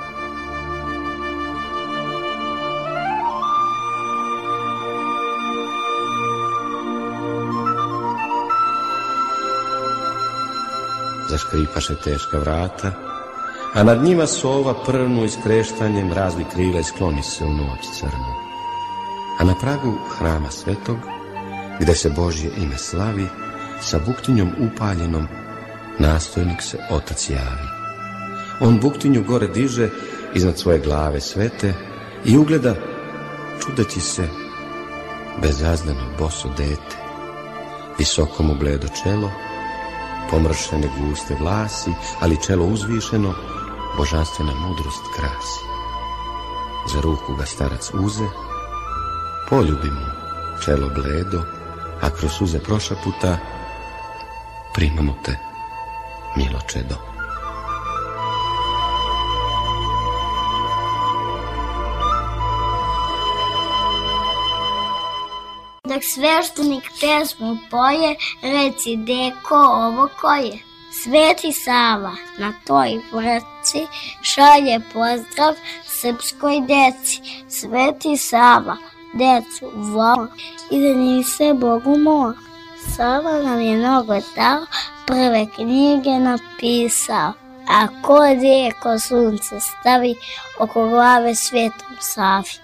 Zaškripaše teška vrata, a nad njima sova prnu i skreštanjem razli krila i skloni se u noć crnu. A na pragu hrama svetog, gde se Božje ime slavi, sa buktinjom upaljenom, nastojnik se otac javi. On buktinju gore diže iznad svoje glave svete i ugleda, čudeći se, bezazdano boso dete, visoko mu bledo čelo, pomršene guste vlasi, ali čelo uzvišeno, božanstvena mudrost krasi. Za ruku ga starac uze, poljubi mu čelo bledo, a kroz suze prošaputa, primamo te, milo čedo. Sveštenik pesmu poje, reci deko ovo ko je. Sveti Sava na toj vrci šalje pozdrav srpskoj deci. Sveti Sava decu vola i da nise Bogu mora. Sava nam je mnogo dao, prve knjige napisao. A ko deko sunce stavi oko glave svetom Savi.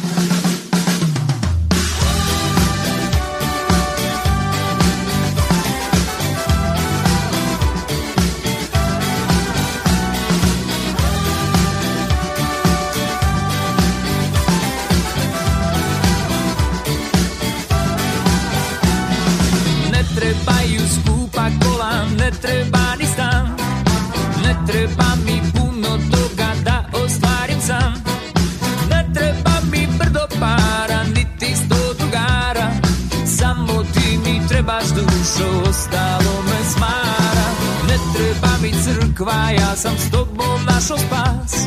Trebaš dušo, ostalo me smara Ne treba mi crkva, ja sam s tobom našo spas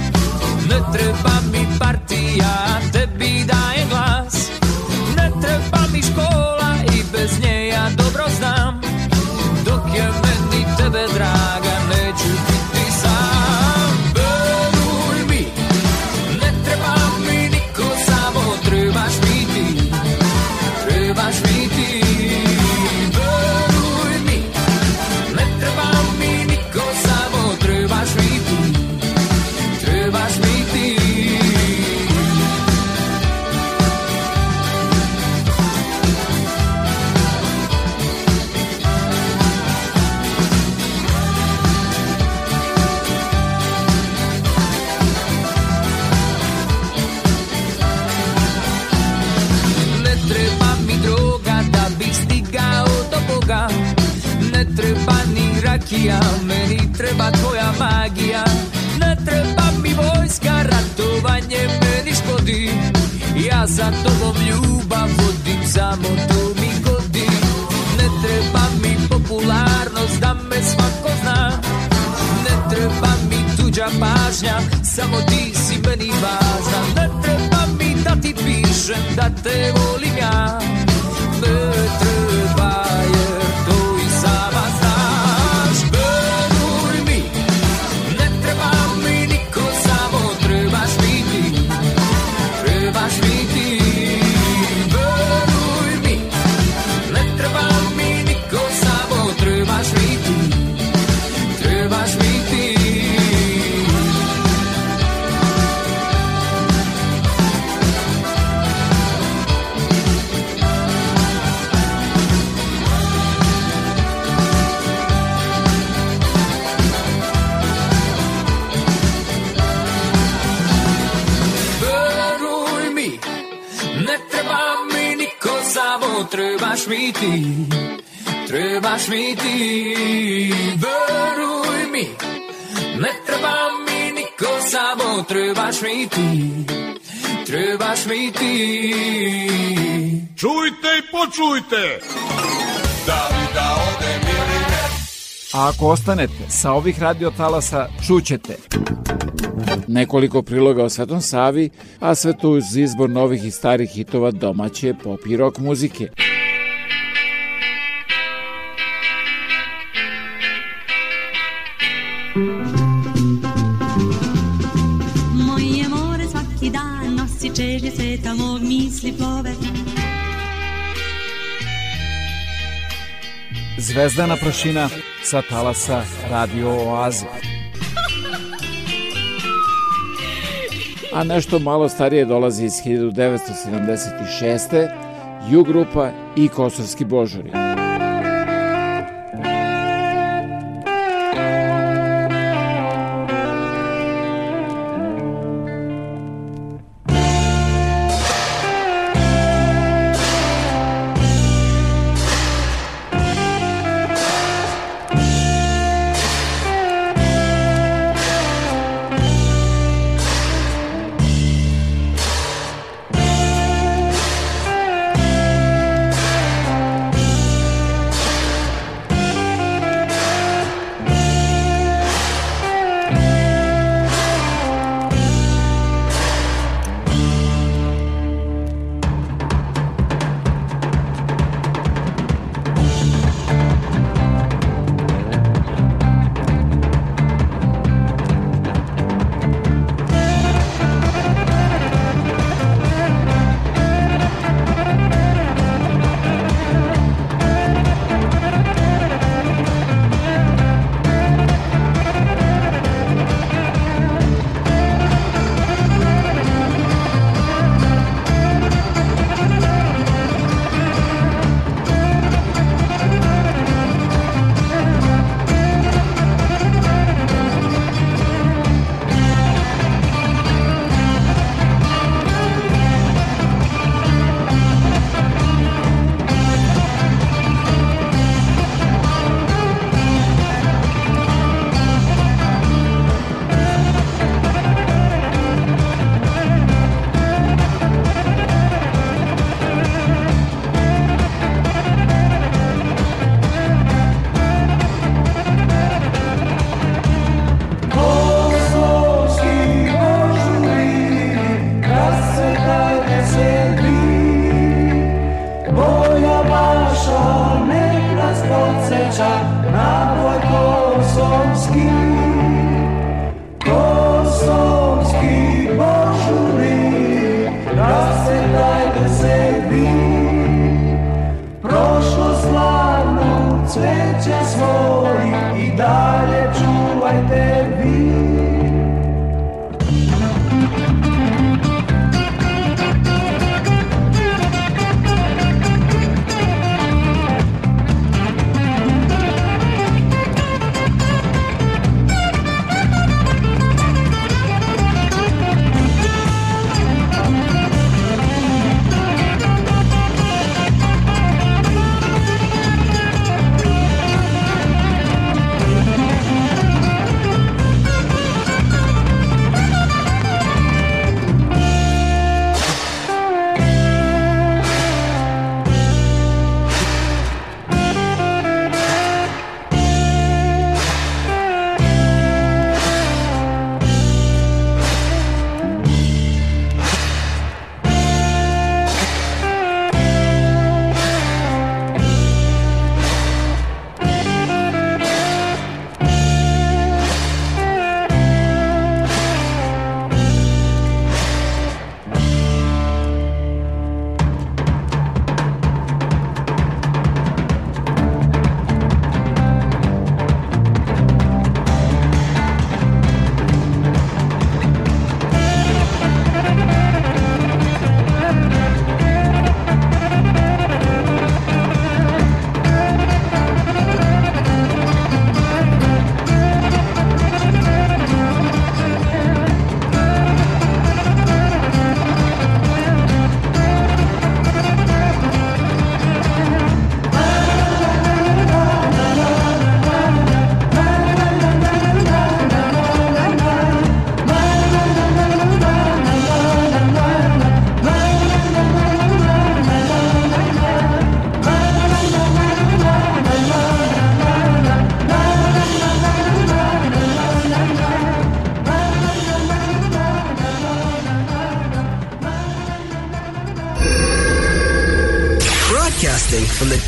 Ne treba mi partija, tebi dajem magija. Ne treba mi vojska, ratovanje meni škodi. Ja za tobom ljubav vodim, samo to mi godi. Ne treba mi popularnost da me svako zna. Ne treba mi tuđa pažnja, samo ti si meni važna. Ne treba mi da ti pišem da te volim ja trebaš mi ti Trebaš mi ti Veruj mi, ne treba mi niko, samo trebaš mi ti Trebaš mi ti Čujte i počujte! Da li da odem ili ne? A ako ostanete sa ovih radiotalasa, čućete nekoliko priloga o Svetom Savi, a sve to uz izbor novih i starih hitova domaće pop i rock muzike. Mog misli plove Zvezdana prašina sa talasa Radio Oaze. A nešto malo starije dolazi iz 1976. Ju grupa i Kosovski božari.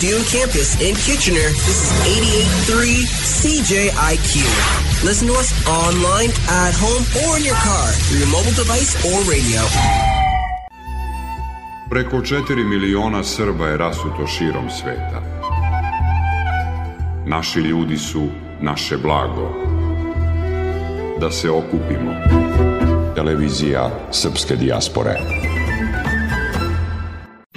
Dune campus in Kitchener, this is 88.3 CJIQ. Listen to us online, at home, or in your car through your mobile device or radio. Preko 4 miliona Srba je rasuto širom sveta. Naši ljudi su naše blago. Da se okupimo. Televizija Srpske dijaspore.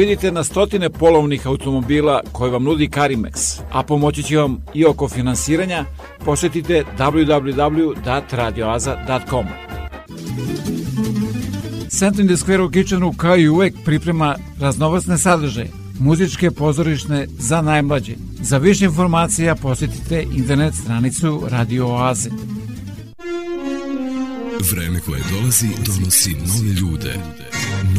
Vidite na stotine polovnih automobila koje vam nudi Karimex, a pomoći će vam i oko finansiranja, posetite www.radioaza.com. Center in the Square u Kitchenu kao i uvek priprema raznovacne sadržaje, muzičke pozorišne za najmlađe. Za više informacija posetite internet stranicu Radio Oaze. Vreme koje dolazi donosi nove ljude,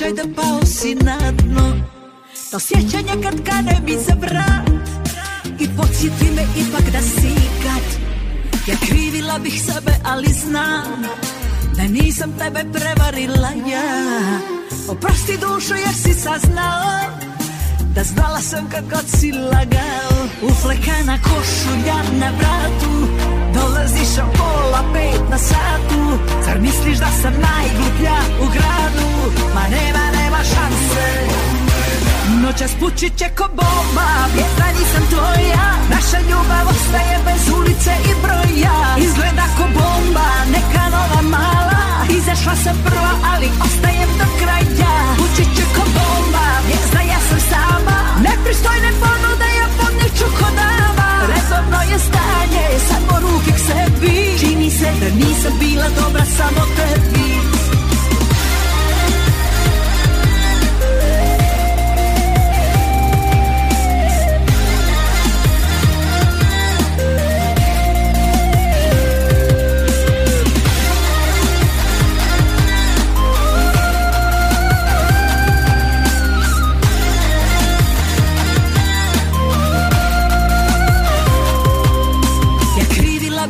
osjećaj da pao si na dno. To sjećanje kad kane mi za vrat. I podsjeti me ipak da si kad Ja krivila bih sebe, ali znam Da nisam tebe prevarila ja. Oprosti dušo jer si saznao Da znala sam kad god si lagao. Uflekana košulja na vratu Dolaziš o pola pet na satu. Zar misliš da sam najgluplja u gradu? Ma nema, nema šanse. Noćas pući će ko bomba Vjetra nisam tvoja. Naša ljubav ostaje bez ulice i broja. Izgleda ko bomba Neka nova mala. Izašla sam prva ali ostajem do kraja. Pući će ko bomba Vjezda ja sam sama. Nepristojne ponude ja podniču ko Redovno je stanje Samo ruke k sebi. Čini se da nisam bila dobra samo tebi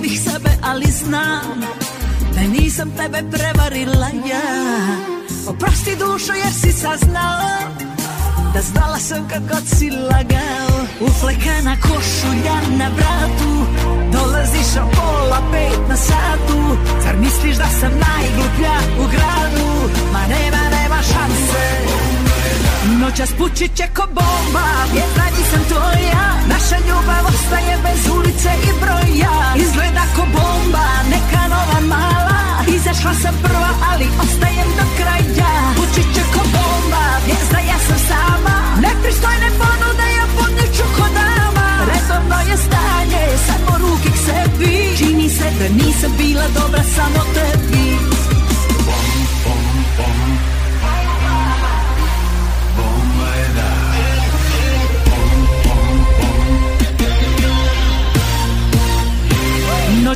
bih sebe, ali znam Da nisam tebe prevarila ja. Oprosti dušo jer si saznao Da znala sam kad god si lagao. Uflekana košulja na vratu Dolaziš o pola pet na satu. Zar misliš da sam najgluplja u gradu? Ma nema, nema šanse Noćas pući će ko bomba Vjetra nisam tvoja Naša ljubav ostaje bez ulice i broja. Izgleda ko bomba Neka nova mala. Izašla sam prva ali ostajem do kraja. Pući će ko bomba Vjezda ja sam sama. Nepristojne ponude ja podniču ko dama Redovno je stanje Samo ruke k sebi. Čini se da nisam bila dobra samo tebi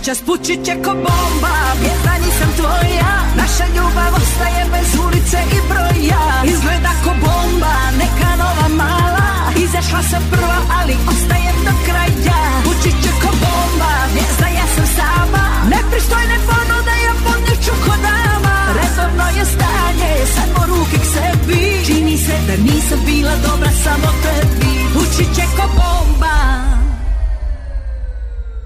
Noćas pući će ko bomba. Vjetra nisam tvoja Naša ljubav ostaje bez ulice i broja. Izgleda ko bomba Neka nova mala. Izašla sam prva ali ostajem do kraja. Pući će ko bomba Vjezda ja sam sama. Nepristojne ponude ja podneću ko dama Redovno je stanje, samo ruke k sebi. Čini se da nisam bila dobra samo tebi. Uči će ko bomba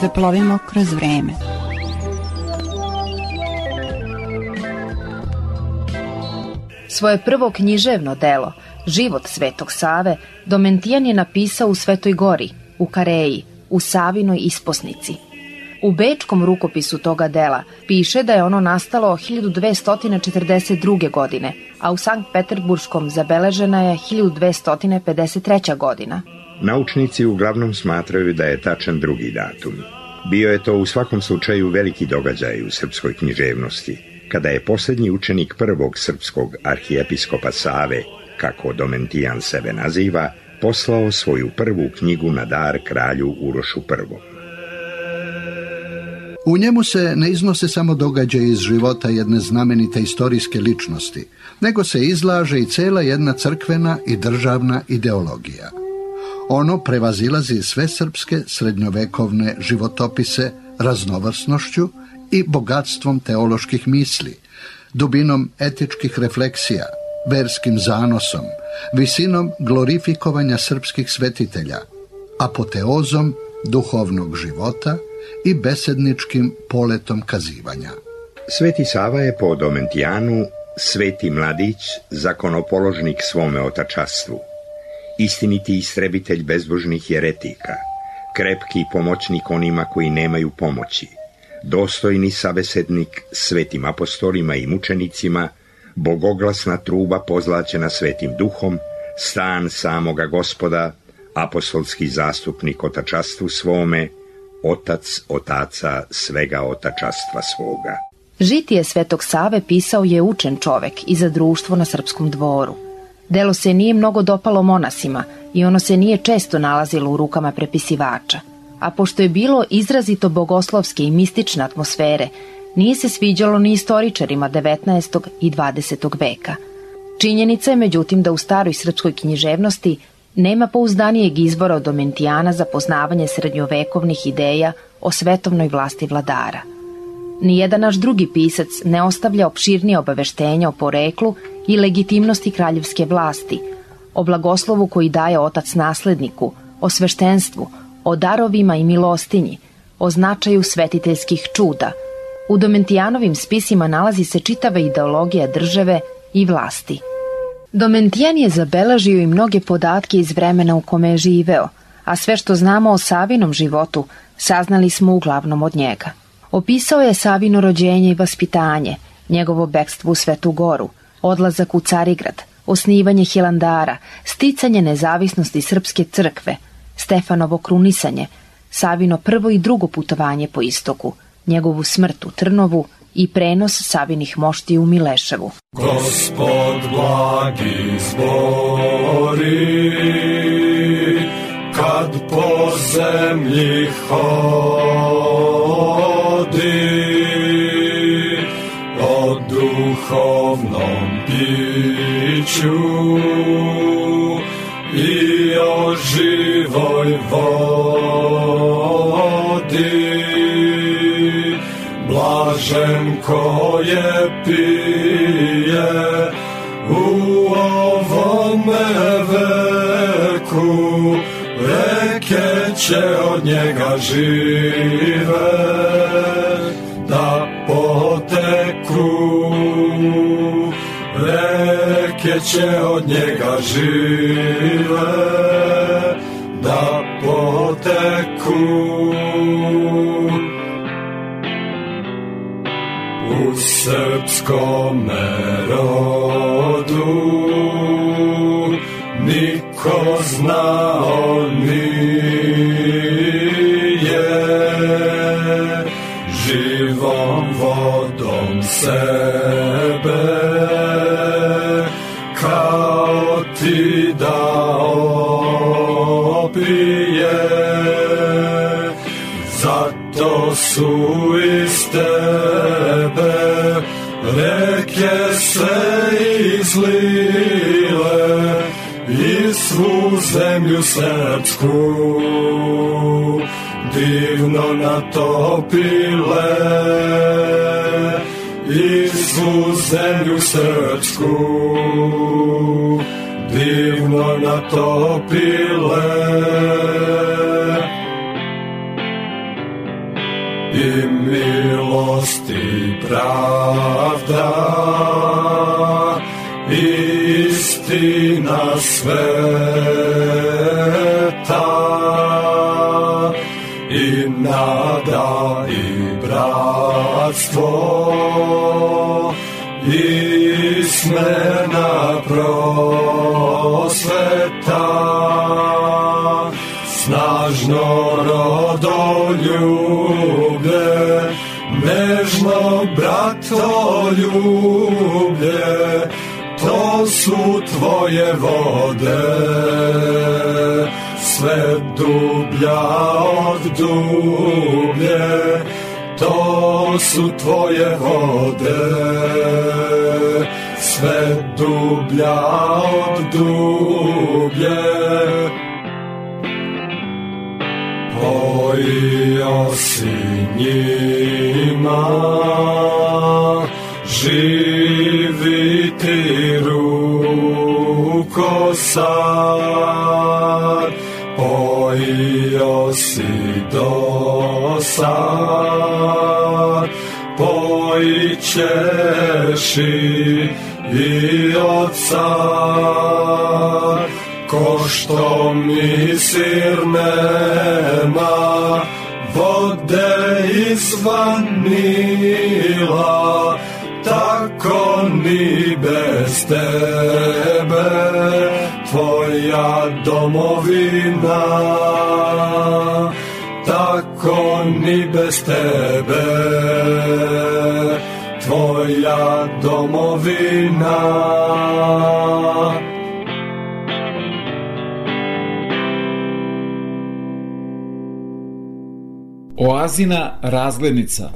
zaplovimo kroz vreme. Svoje prvo književno delo, Život Svetog Save, Domentijan je napisao u Svetoj Gori, u Kareji, u Savinoj isposnici. U bečkom rukopisu toga dela piše da je ono nastalo 1242. godine, a u Sankt Peterburškom zabeležena je 1253. godina. Naučnici uglavnom smatraju da je tačan drugi datum. Bio je to u svakom slučaju veliki događaj u srpskoj književnosti, kada je posljednji učenik prvog srpskog arhijepiskopa Save, kako Domentijan sebe naziva, poslao svoju prvu knjigu na dar kralju Urošu I. U njemu se ne iznose samo događaje iz života jedne znamenite istorijske ličnosti, nego se izlaže i cela jedna crkvena i državna ideologija. Ono prevazilazi sve srpske srednjovekovne životopise raznovrsnošću i bogatstvom teoloških misli, dubinom etičkih refleksija, verskim zanosom, visinom glorifikovanja srpskih svetitelja, apoteozom duhovnog života i besedničkim poletom kazivanja. Sveti Sava je po Domentijanu sveti mladić, zakonopoložnik svome otačastvu, istiniti istrebitelj bezbožnih jeretika, krepki pomoćnik onima koji nemaju pomoći, dostojni sabesednik svetim apostolima i mučenicima, bogoglasna truba pozlaćena svetim duhom, stan samoga gospoda, apostolski zastupnik otačastvu svome, otac otaca svega otačastva svoga. Žitije Svetog Save pisao je učen čovek i za društvo na srpskom dvoru. Delo se nije mnogo dopalo monasima i ono se nije često nalazilo u rukama prepisivača. A pošto je bilo izrazito bogoslovske i mistične atmosfere, nije se sviđalo ni istoričarima 19. i 20. veka. Činjenica je međutim da u staroj srpskoj književnosti nema pouzdanijeg izbora od Domentijana za poznavanje srednjovekovnih ideja o svetovnoj vlasti vladara. Nijedan naš drugi pisac ne ostavlja opširnije obaveštenja o poreklu i legitimnosti kraljevske vlasti, o blagoslovu koji daje otac nasledniku, o sveštenstvu, o darovima i milostinji, o značaju svetiteljskih čuda. U Domentijanovim spisima nalazi se čitava ideologija države i vlasti. Domentijan je zabeležio i mnoge podatke iz vremena u kome je živeo, a sve što znamo o Savinom životu saznali smo uglavnom od njega. Opisao je Savino rođenje i vaspitanje, njegovo bekstvo u Svetu Goru, odlazak u Carigrad, osnivanje Hilandara, sticanje nezavisnosti Srpske crkve, Stefanovo krunisanje, Savino prvo i drugo putovanje po istoku, njegovu smrt u Trnovu i prenos Savinih mošti u Mileševu. Gospod blagi zbori, kad po zemlji hodi, o duhovnom piću i o živoj vodi. Blažen ko je pije u ovome veku, reke od njega žive Reke će od njega žive da poteku. U srpskom rodu niko znao nije živom vodom sebe kao ti da opije zato su iz tebe reke se izlile i svu zemlju srpsku divno natopile i svu zemlju srpsku. Divno natopile. I milost i pravda. Istina sveta. I nada i bratstvo i smena prosveta. Snažno rodoljublje nežno bratoljublje to su tvoje vode. Sve dublja od dublje to su tvoje vode sve dublja od dublje. Pojio si njima živi ti ruko sad pojio si do sad pojićeš i sad. Ko što mi sir nema vode izvan Nila tako ni bez tebe. Tvoja domovina tako ni bez tebe tvoja domovina Oazina razglednica.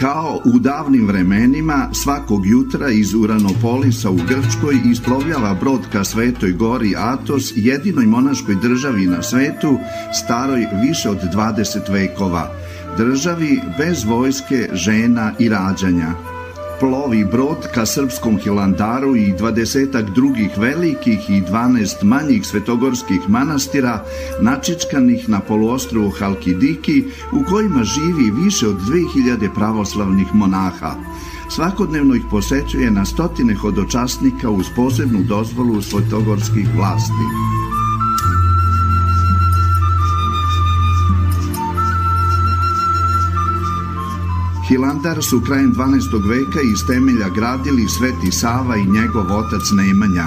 Kao u davnim vremenima, svakog jutra iz Uranopolisa u Grčkoj isplovljava brod ka Svetoj gori Atos, jedinoj monaškoj državi na svetu, staroj više od 20 vekova, državi bez vojske, žena i rađanja. Plovi brod ka srpskom Hilandaru i dvadesetak drugih velikih i dvanest manjih svetogorskih manastira načičkanih na poluostrovu Halkidiki u kojima živi više od 2000 pravoslavnih monaha. Svakodnevno ih posećuje na stotine hodočasnika uz posebnu dozvolu svetogorskih vlasti. Hilandar su krajem 12. veka iz temelja gradili Sveti Sava i njegov otac Nemanja.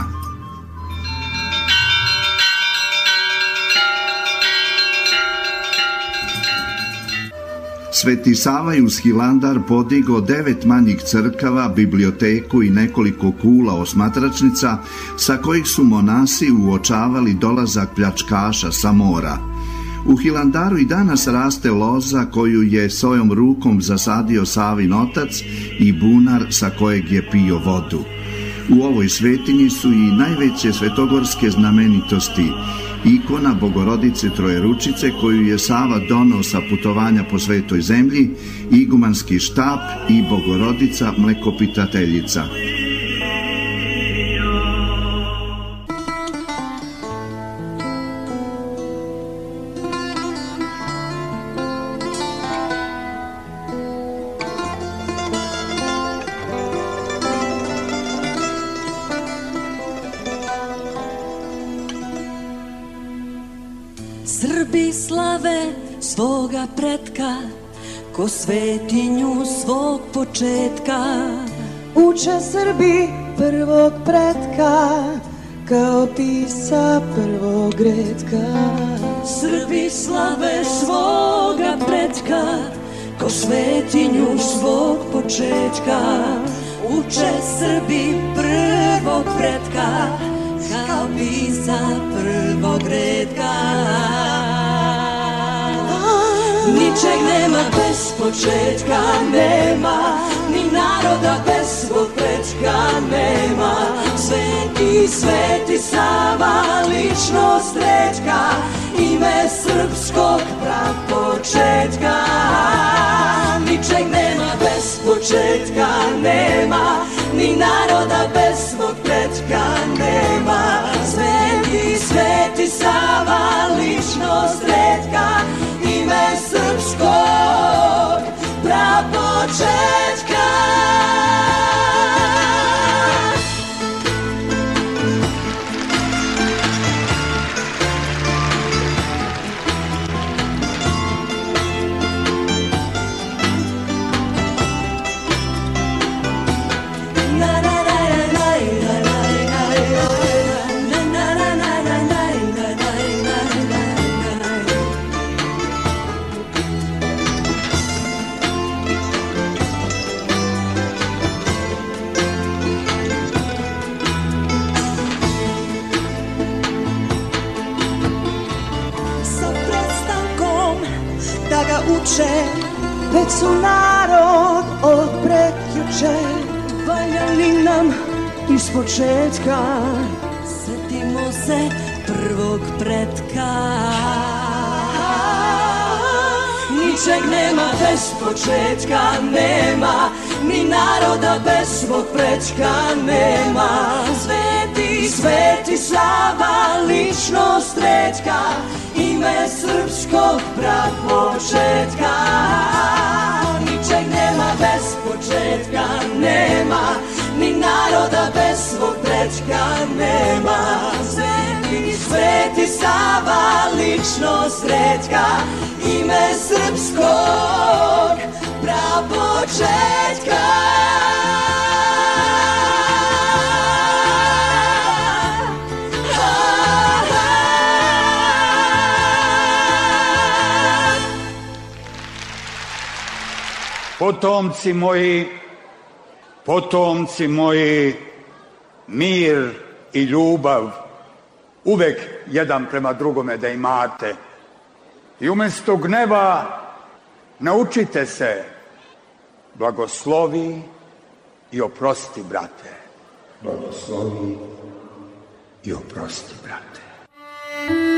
Sveti Sava je uz Hilandar podigao devet manjih crkava, biblioteku i nekoliko kula osmatračnica sa kojih su monasi uočavali dolazak pljačkaša sa mora. U Hilandaru i danas raste loza koju je svojom rukom zasadio Savin otac i bunar sa kojeg je pio vodu. U ovoj svetinji su i najveće svetogorske znamenitosti, ikona Bogorodice Trojeručice koju je Sava donao sa putovanja po svetoj zemlji, igumanski štap i Bogorodica mlekopitateljica. Svetinju svog početka. Uče Srbi prvog pretka kao pisa prvog redka. Srbi slave svoga pretka ko svetinju svog početka. Uče Srbi prvog pretka kao pisa prvog redka Ničeg nema bez početka, nema. Ni naroda bez svog prečka nema. Sveti, sveti Sava, ličnost rečka Ime srpskog prapočetka. Ničeg nema bez početka, nema. Ni naroda bez svog prečka nema. Sveti, sveti Sava, ličnost redka ime srpskog prapočetka su narod od prekjuče valjali nam iz početka. Setimo se prvog pretka. Ničeg nema bez početka, nema. Ni naroda bez svog prečka nema. Sveti, sveti Sava, ličnost rečka Ime srpskog prapočetka Ničeg nema bez početka, nema Ni naroda bez svog prečka nema. Sveti, sveti Sava, ličnost rečka Ime srpskog prapočetka Potomci moji, potomci moji, mir i ljubav uvek jedan prema drugome da imate. I umesto gneva naučite se blagoslovi i oprosti, brate. Blagoslovi i oprosti, brate.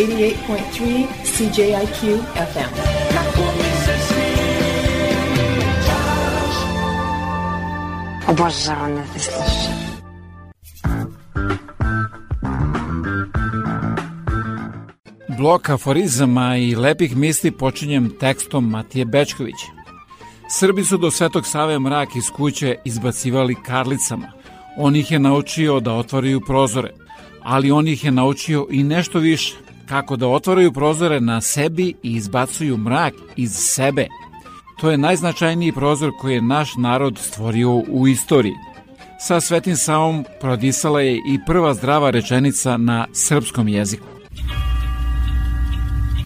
88.3 CJIQ FM. Da te slušam. Blok aforizama i lepih misli počinjem tekstom Matije Bečkovića. Srbi su do Svetog Save mrak iz kuće izbacivali karlicama. On ih je naučio da otvaraju prozore, ali on ih je naučio i nešto više, kako da otvaraju prozore na sebi i izbacuju mrak iz sebe. To je najznačajniji prozor koji je naš narod stvorio u istoriji. Sa Svetim Savom prodisala je i prva zdrava rečenica na srpskom jeziku.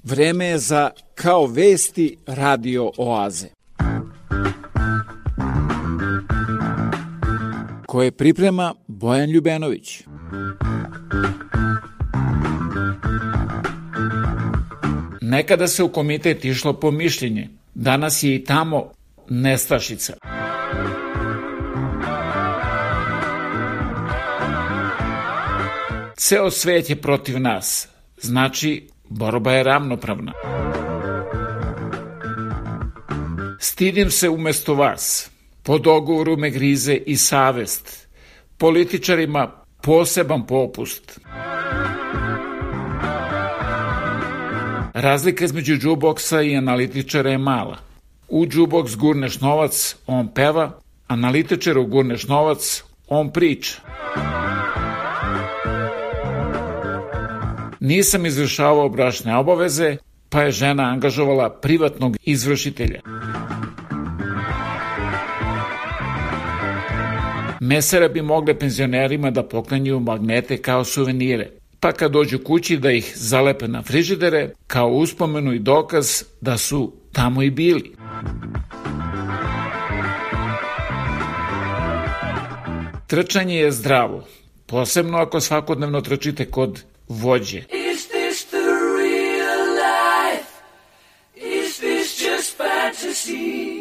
Vreme je za Kao vesti radio oaze. Koje priprema Bojan Ljubenović. Nekada se u komitet išlo po mišljenje, danas je i tamo nestašica. Ceo svet je protiv nas, znači borba je ravnopravna. Stidim se umesto vas, po dogovoru me grize i savest, političarima poseban popust. Razlika između džuboksa i analitičara je mala. U džuboks gurneš novac, on peva, analitičaru gurneš novac, on priča. Nisam izvršavao bračne obaveze, pa je žena angažovala privatnog izvršitelja. Mesere bi mogle penzionerima da poklanjuju magnete kao suvenire, pa kad dođu kući da ih zalepe na frižidere kao uspomenu i dokaz da su tamo i bili. Trčanje je zdravo, posebno ako svakodnevno trčite kod vođe.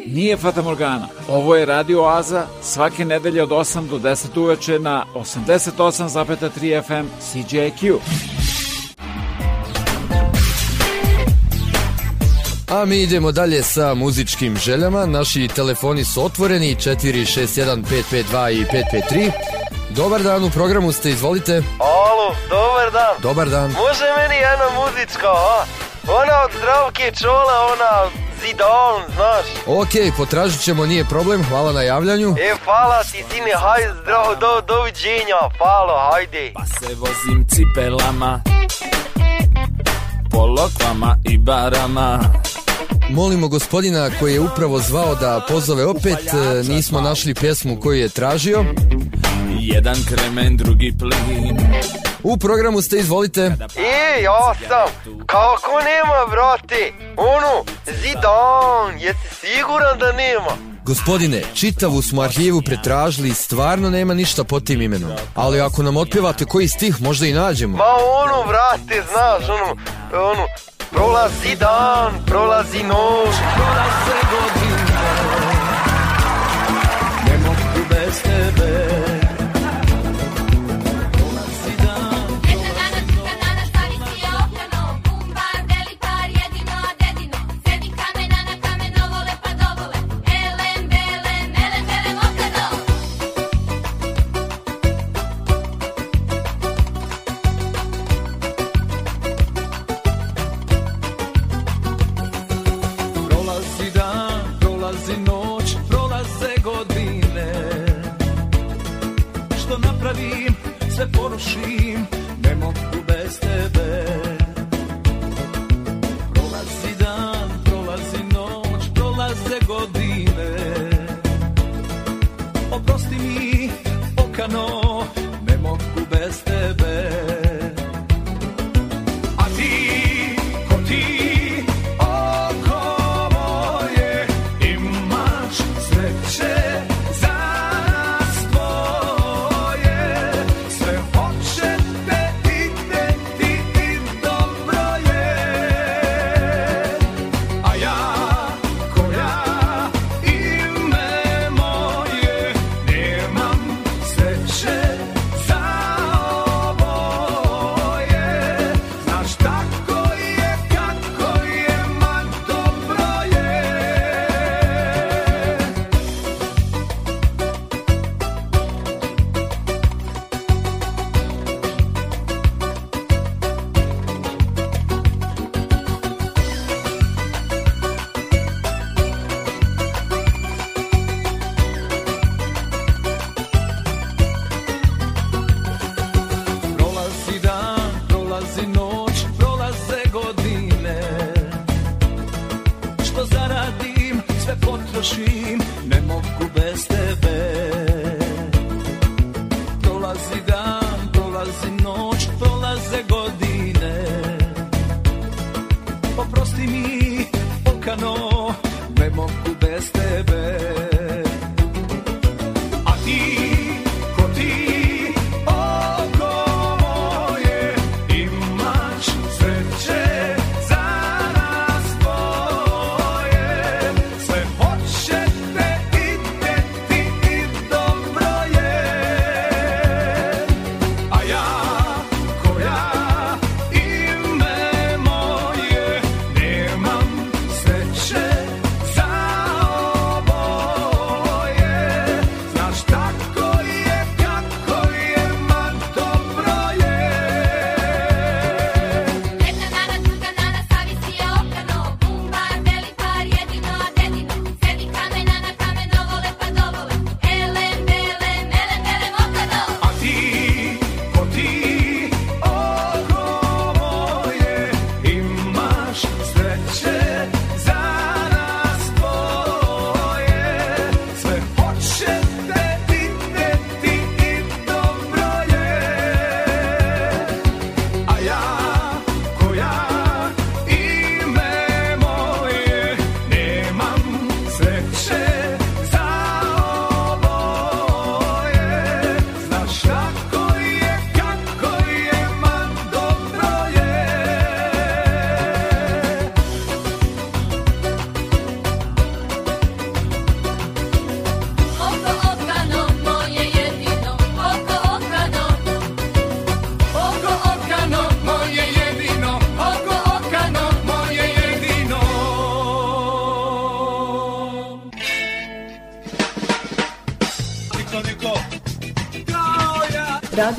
Nije Fata Morgana. Ovo je Radio Oaza svake nedelje od 8 do 10 uveče na 88,3 FM CJQ. A mi idemo dalje sa muzičkim željama. Naši telefoni su otvoreni 461 552 i 553. Dobar dan, u programu ste, izvolite. Alo, dobar dan. Dobar dan. Može meni jedna muzička, a? Ona od zdravke čola, ona zidon, znaš. Ok, potražit ćemo, nije problem, hvala na javljanju. E, hvala ti, sine, hajde, zdravo, do, doviđenja, hvala, hajde. Pa se vozim cipelama Po lokvama i barama Molimo gospodina koji je upravo zvao da pozove opet, e, nismo našli pjesmu koju je tražio. Jedan kremen, drugi plin U programu ste, izvolite. E, ja sam, kako nema, brate? Ono, zidon, jesi siguran da nema? Gospodine, čitavu smo arhivu pretražili i stvarno nema ništa pod tim imenom. Ali ako nam otpjevate koji stih, možda i nađemo. Ma ono, brate, znaš, ono, ono, prolazi dan, prolazi noć, prolaze godine. Ne mogu bez tebe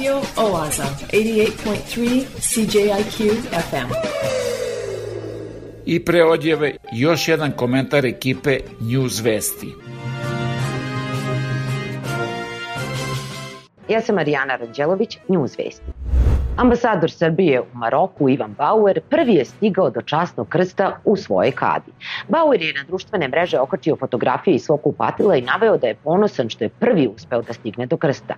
Radio Oaza, 88.3 CJIQ FM. I pre odjeve još jedan komentar ekipe News Vesti. Ja sam Marijana Ranđelović, News Vesti. Ambasador Srbije u Maroku Ivan Bauer prvi je stigao do časnog krsta u svojoj kadi. Bauer je na društvene mreže okačio fotografije iz svog kupatila i naveo da je ponosan što je prvi uspeo da stigne do krsta.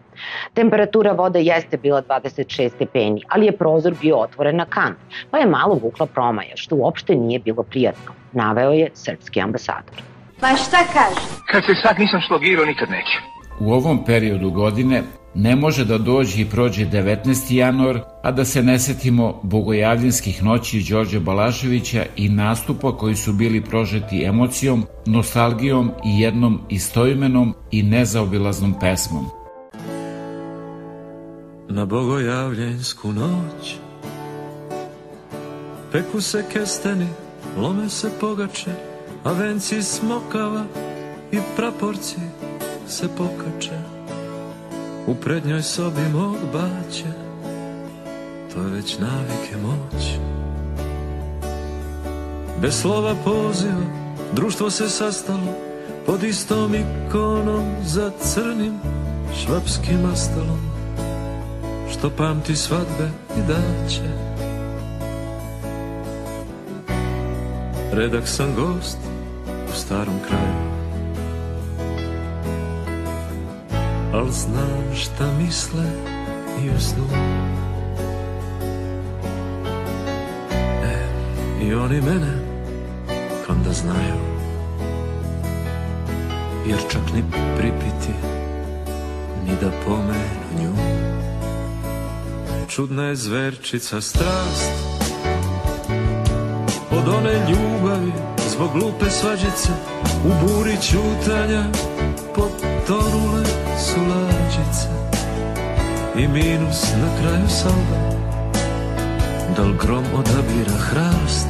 Temperatura vode jeste bila 26 stepeni, ali je prozor bio otvoren na kant, pa je malo vukla promaja, što uopšte nije bilo prijatno, naveo je srpski ambasador. Pa šta kaže? Kad se sad nisam slogirao, nikad neće. U ovom periodu godine ne može da dođe i prođe 19. januar, a da se ne setimo bogojavljenskih noći Đorđe Balaševića i nastupa koji su bili prožeti emocijom, nostalgijom i jednom istoimenom i nezaobilaznom pesmom. Na bogojavljensku noć Peku se kesteni, lome se pogače A venci smokava i praporci se pokače U prednjoj sobi mog baće To je već navike moć. Bez slova poziva Društvo se sastalo Pod istom ikonom Za crnim švapskim astalom što pamti svadbe i daće. Redak sam gost u starom kraju Al znam šta misle i u snu. E, i oni mene onda znaju. Jer čak ni pripiti ni da pomenu nju. Čudna je zverčica strast Od one ljubavi zbog glupe svađice U buri čutanja su lađice I minus na kraju salva Dal grom odabira hrast?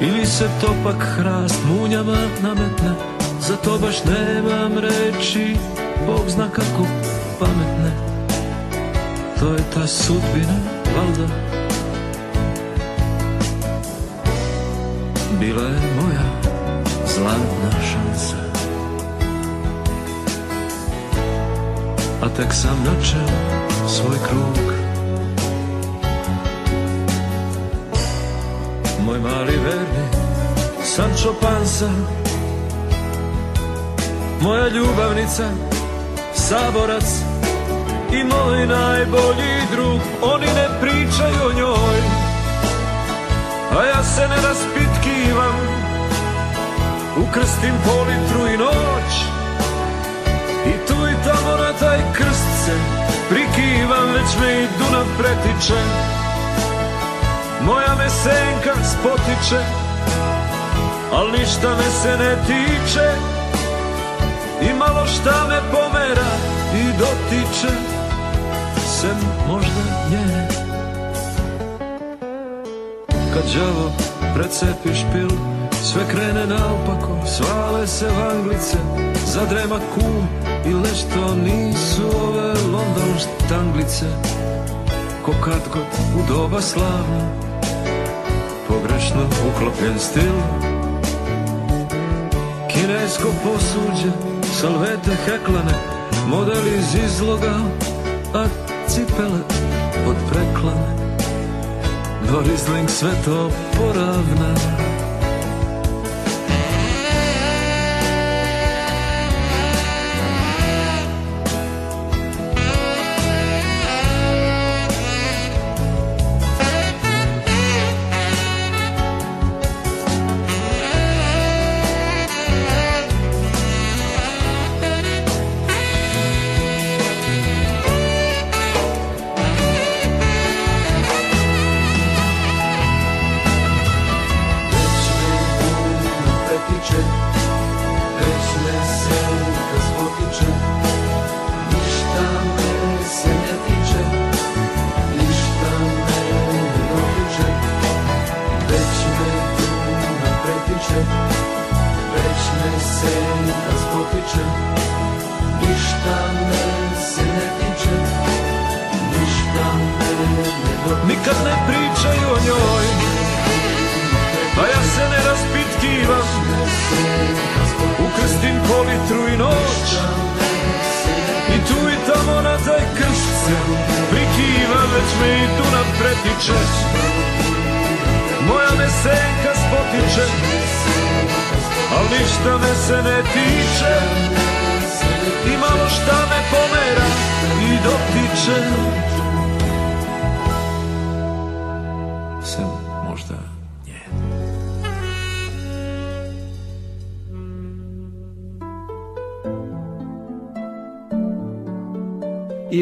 Ili se topak hrast munjama nametne? Za to baš nemam reči Bog zna kako pametne. To je ta sudbina, valda Bila je moja zlatna šansa A tek sam načeo svoj krug. Moj mali verni Sancho Pansa Moja ljubavnica Saborac I moj najbolji drug. Oni ne pričaju o njoj A ja se ne raspitkivam. Ukrstim po litru i noć na taj krst se Prikivam već me i Dunav pretiče. Moja me senka spotiče Al ništa me se ne tiče. I malo šta me pomera i dotiče Sem možda njene Kad đavo precepi špil Sve krene naopako, svale se vanglice Zadrema kum i nešto nisu ove London štanglice Ko kad god u doba slavno Pogrešno uklopljen stil. Kinesko posuđe, salvete heklane Model iz izloga, a cipele od preklane. Dorizling sve to poravna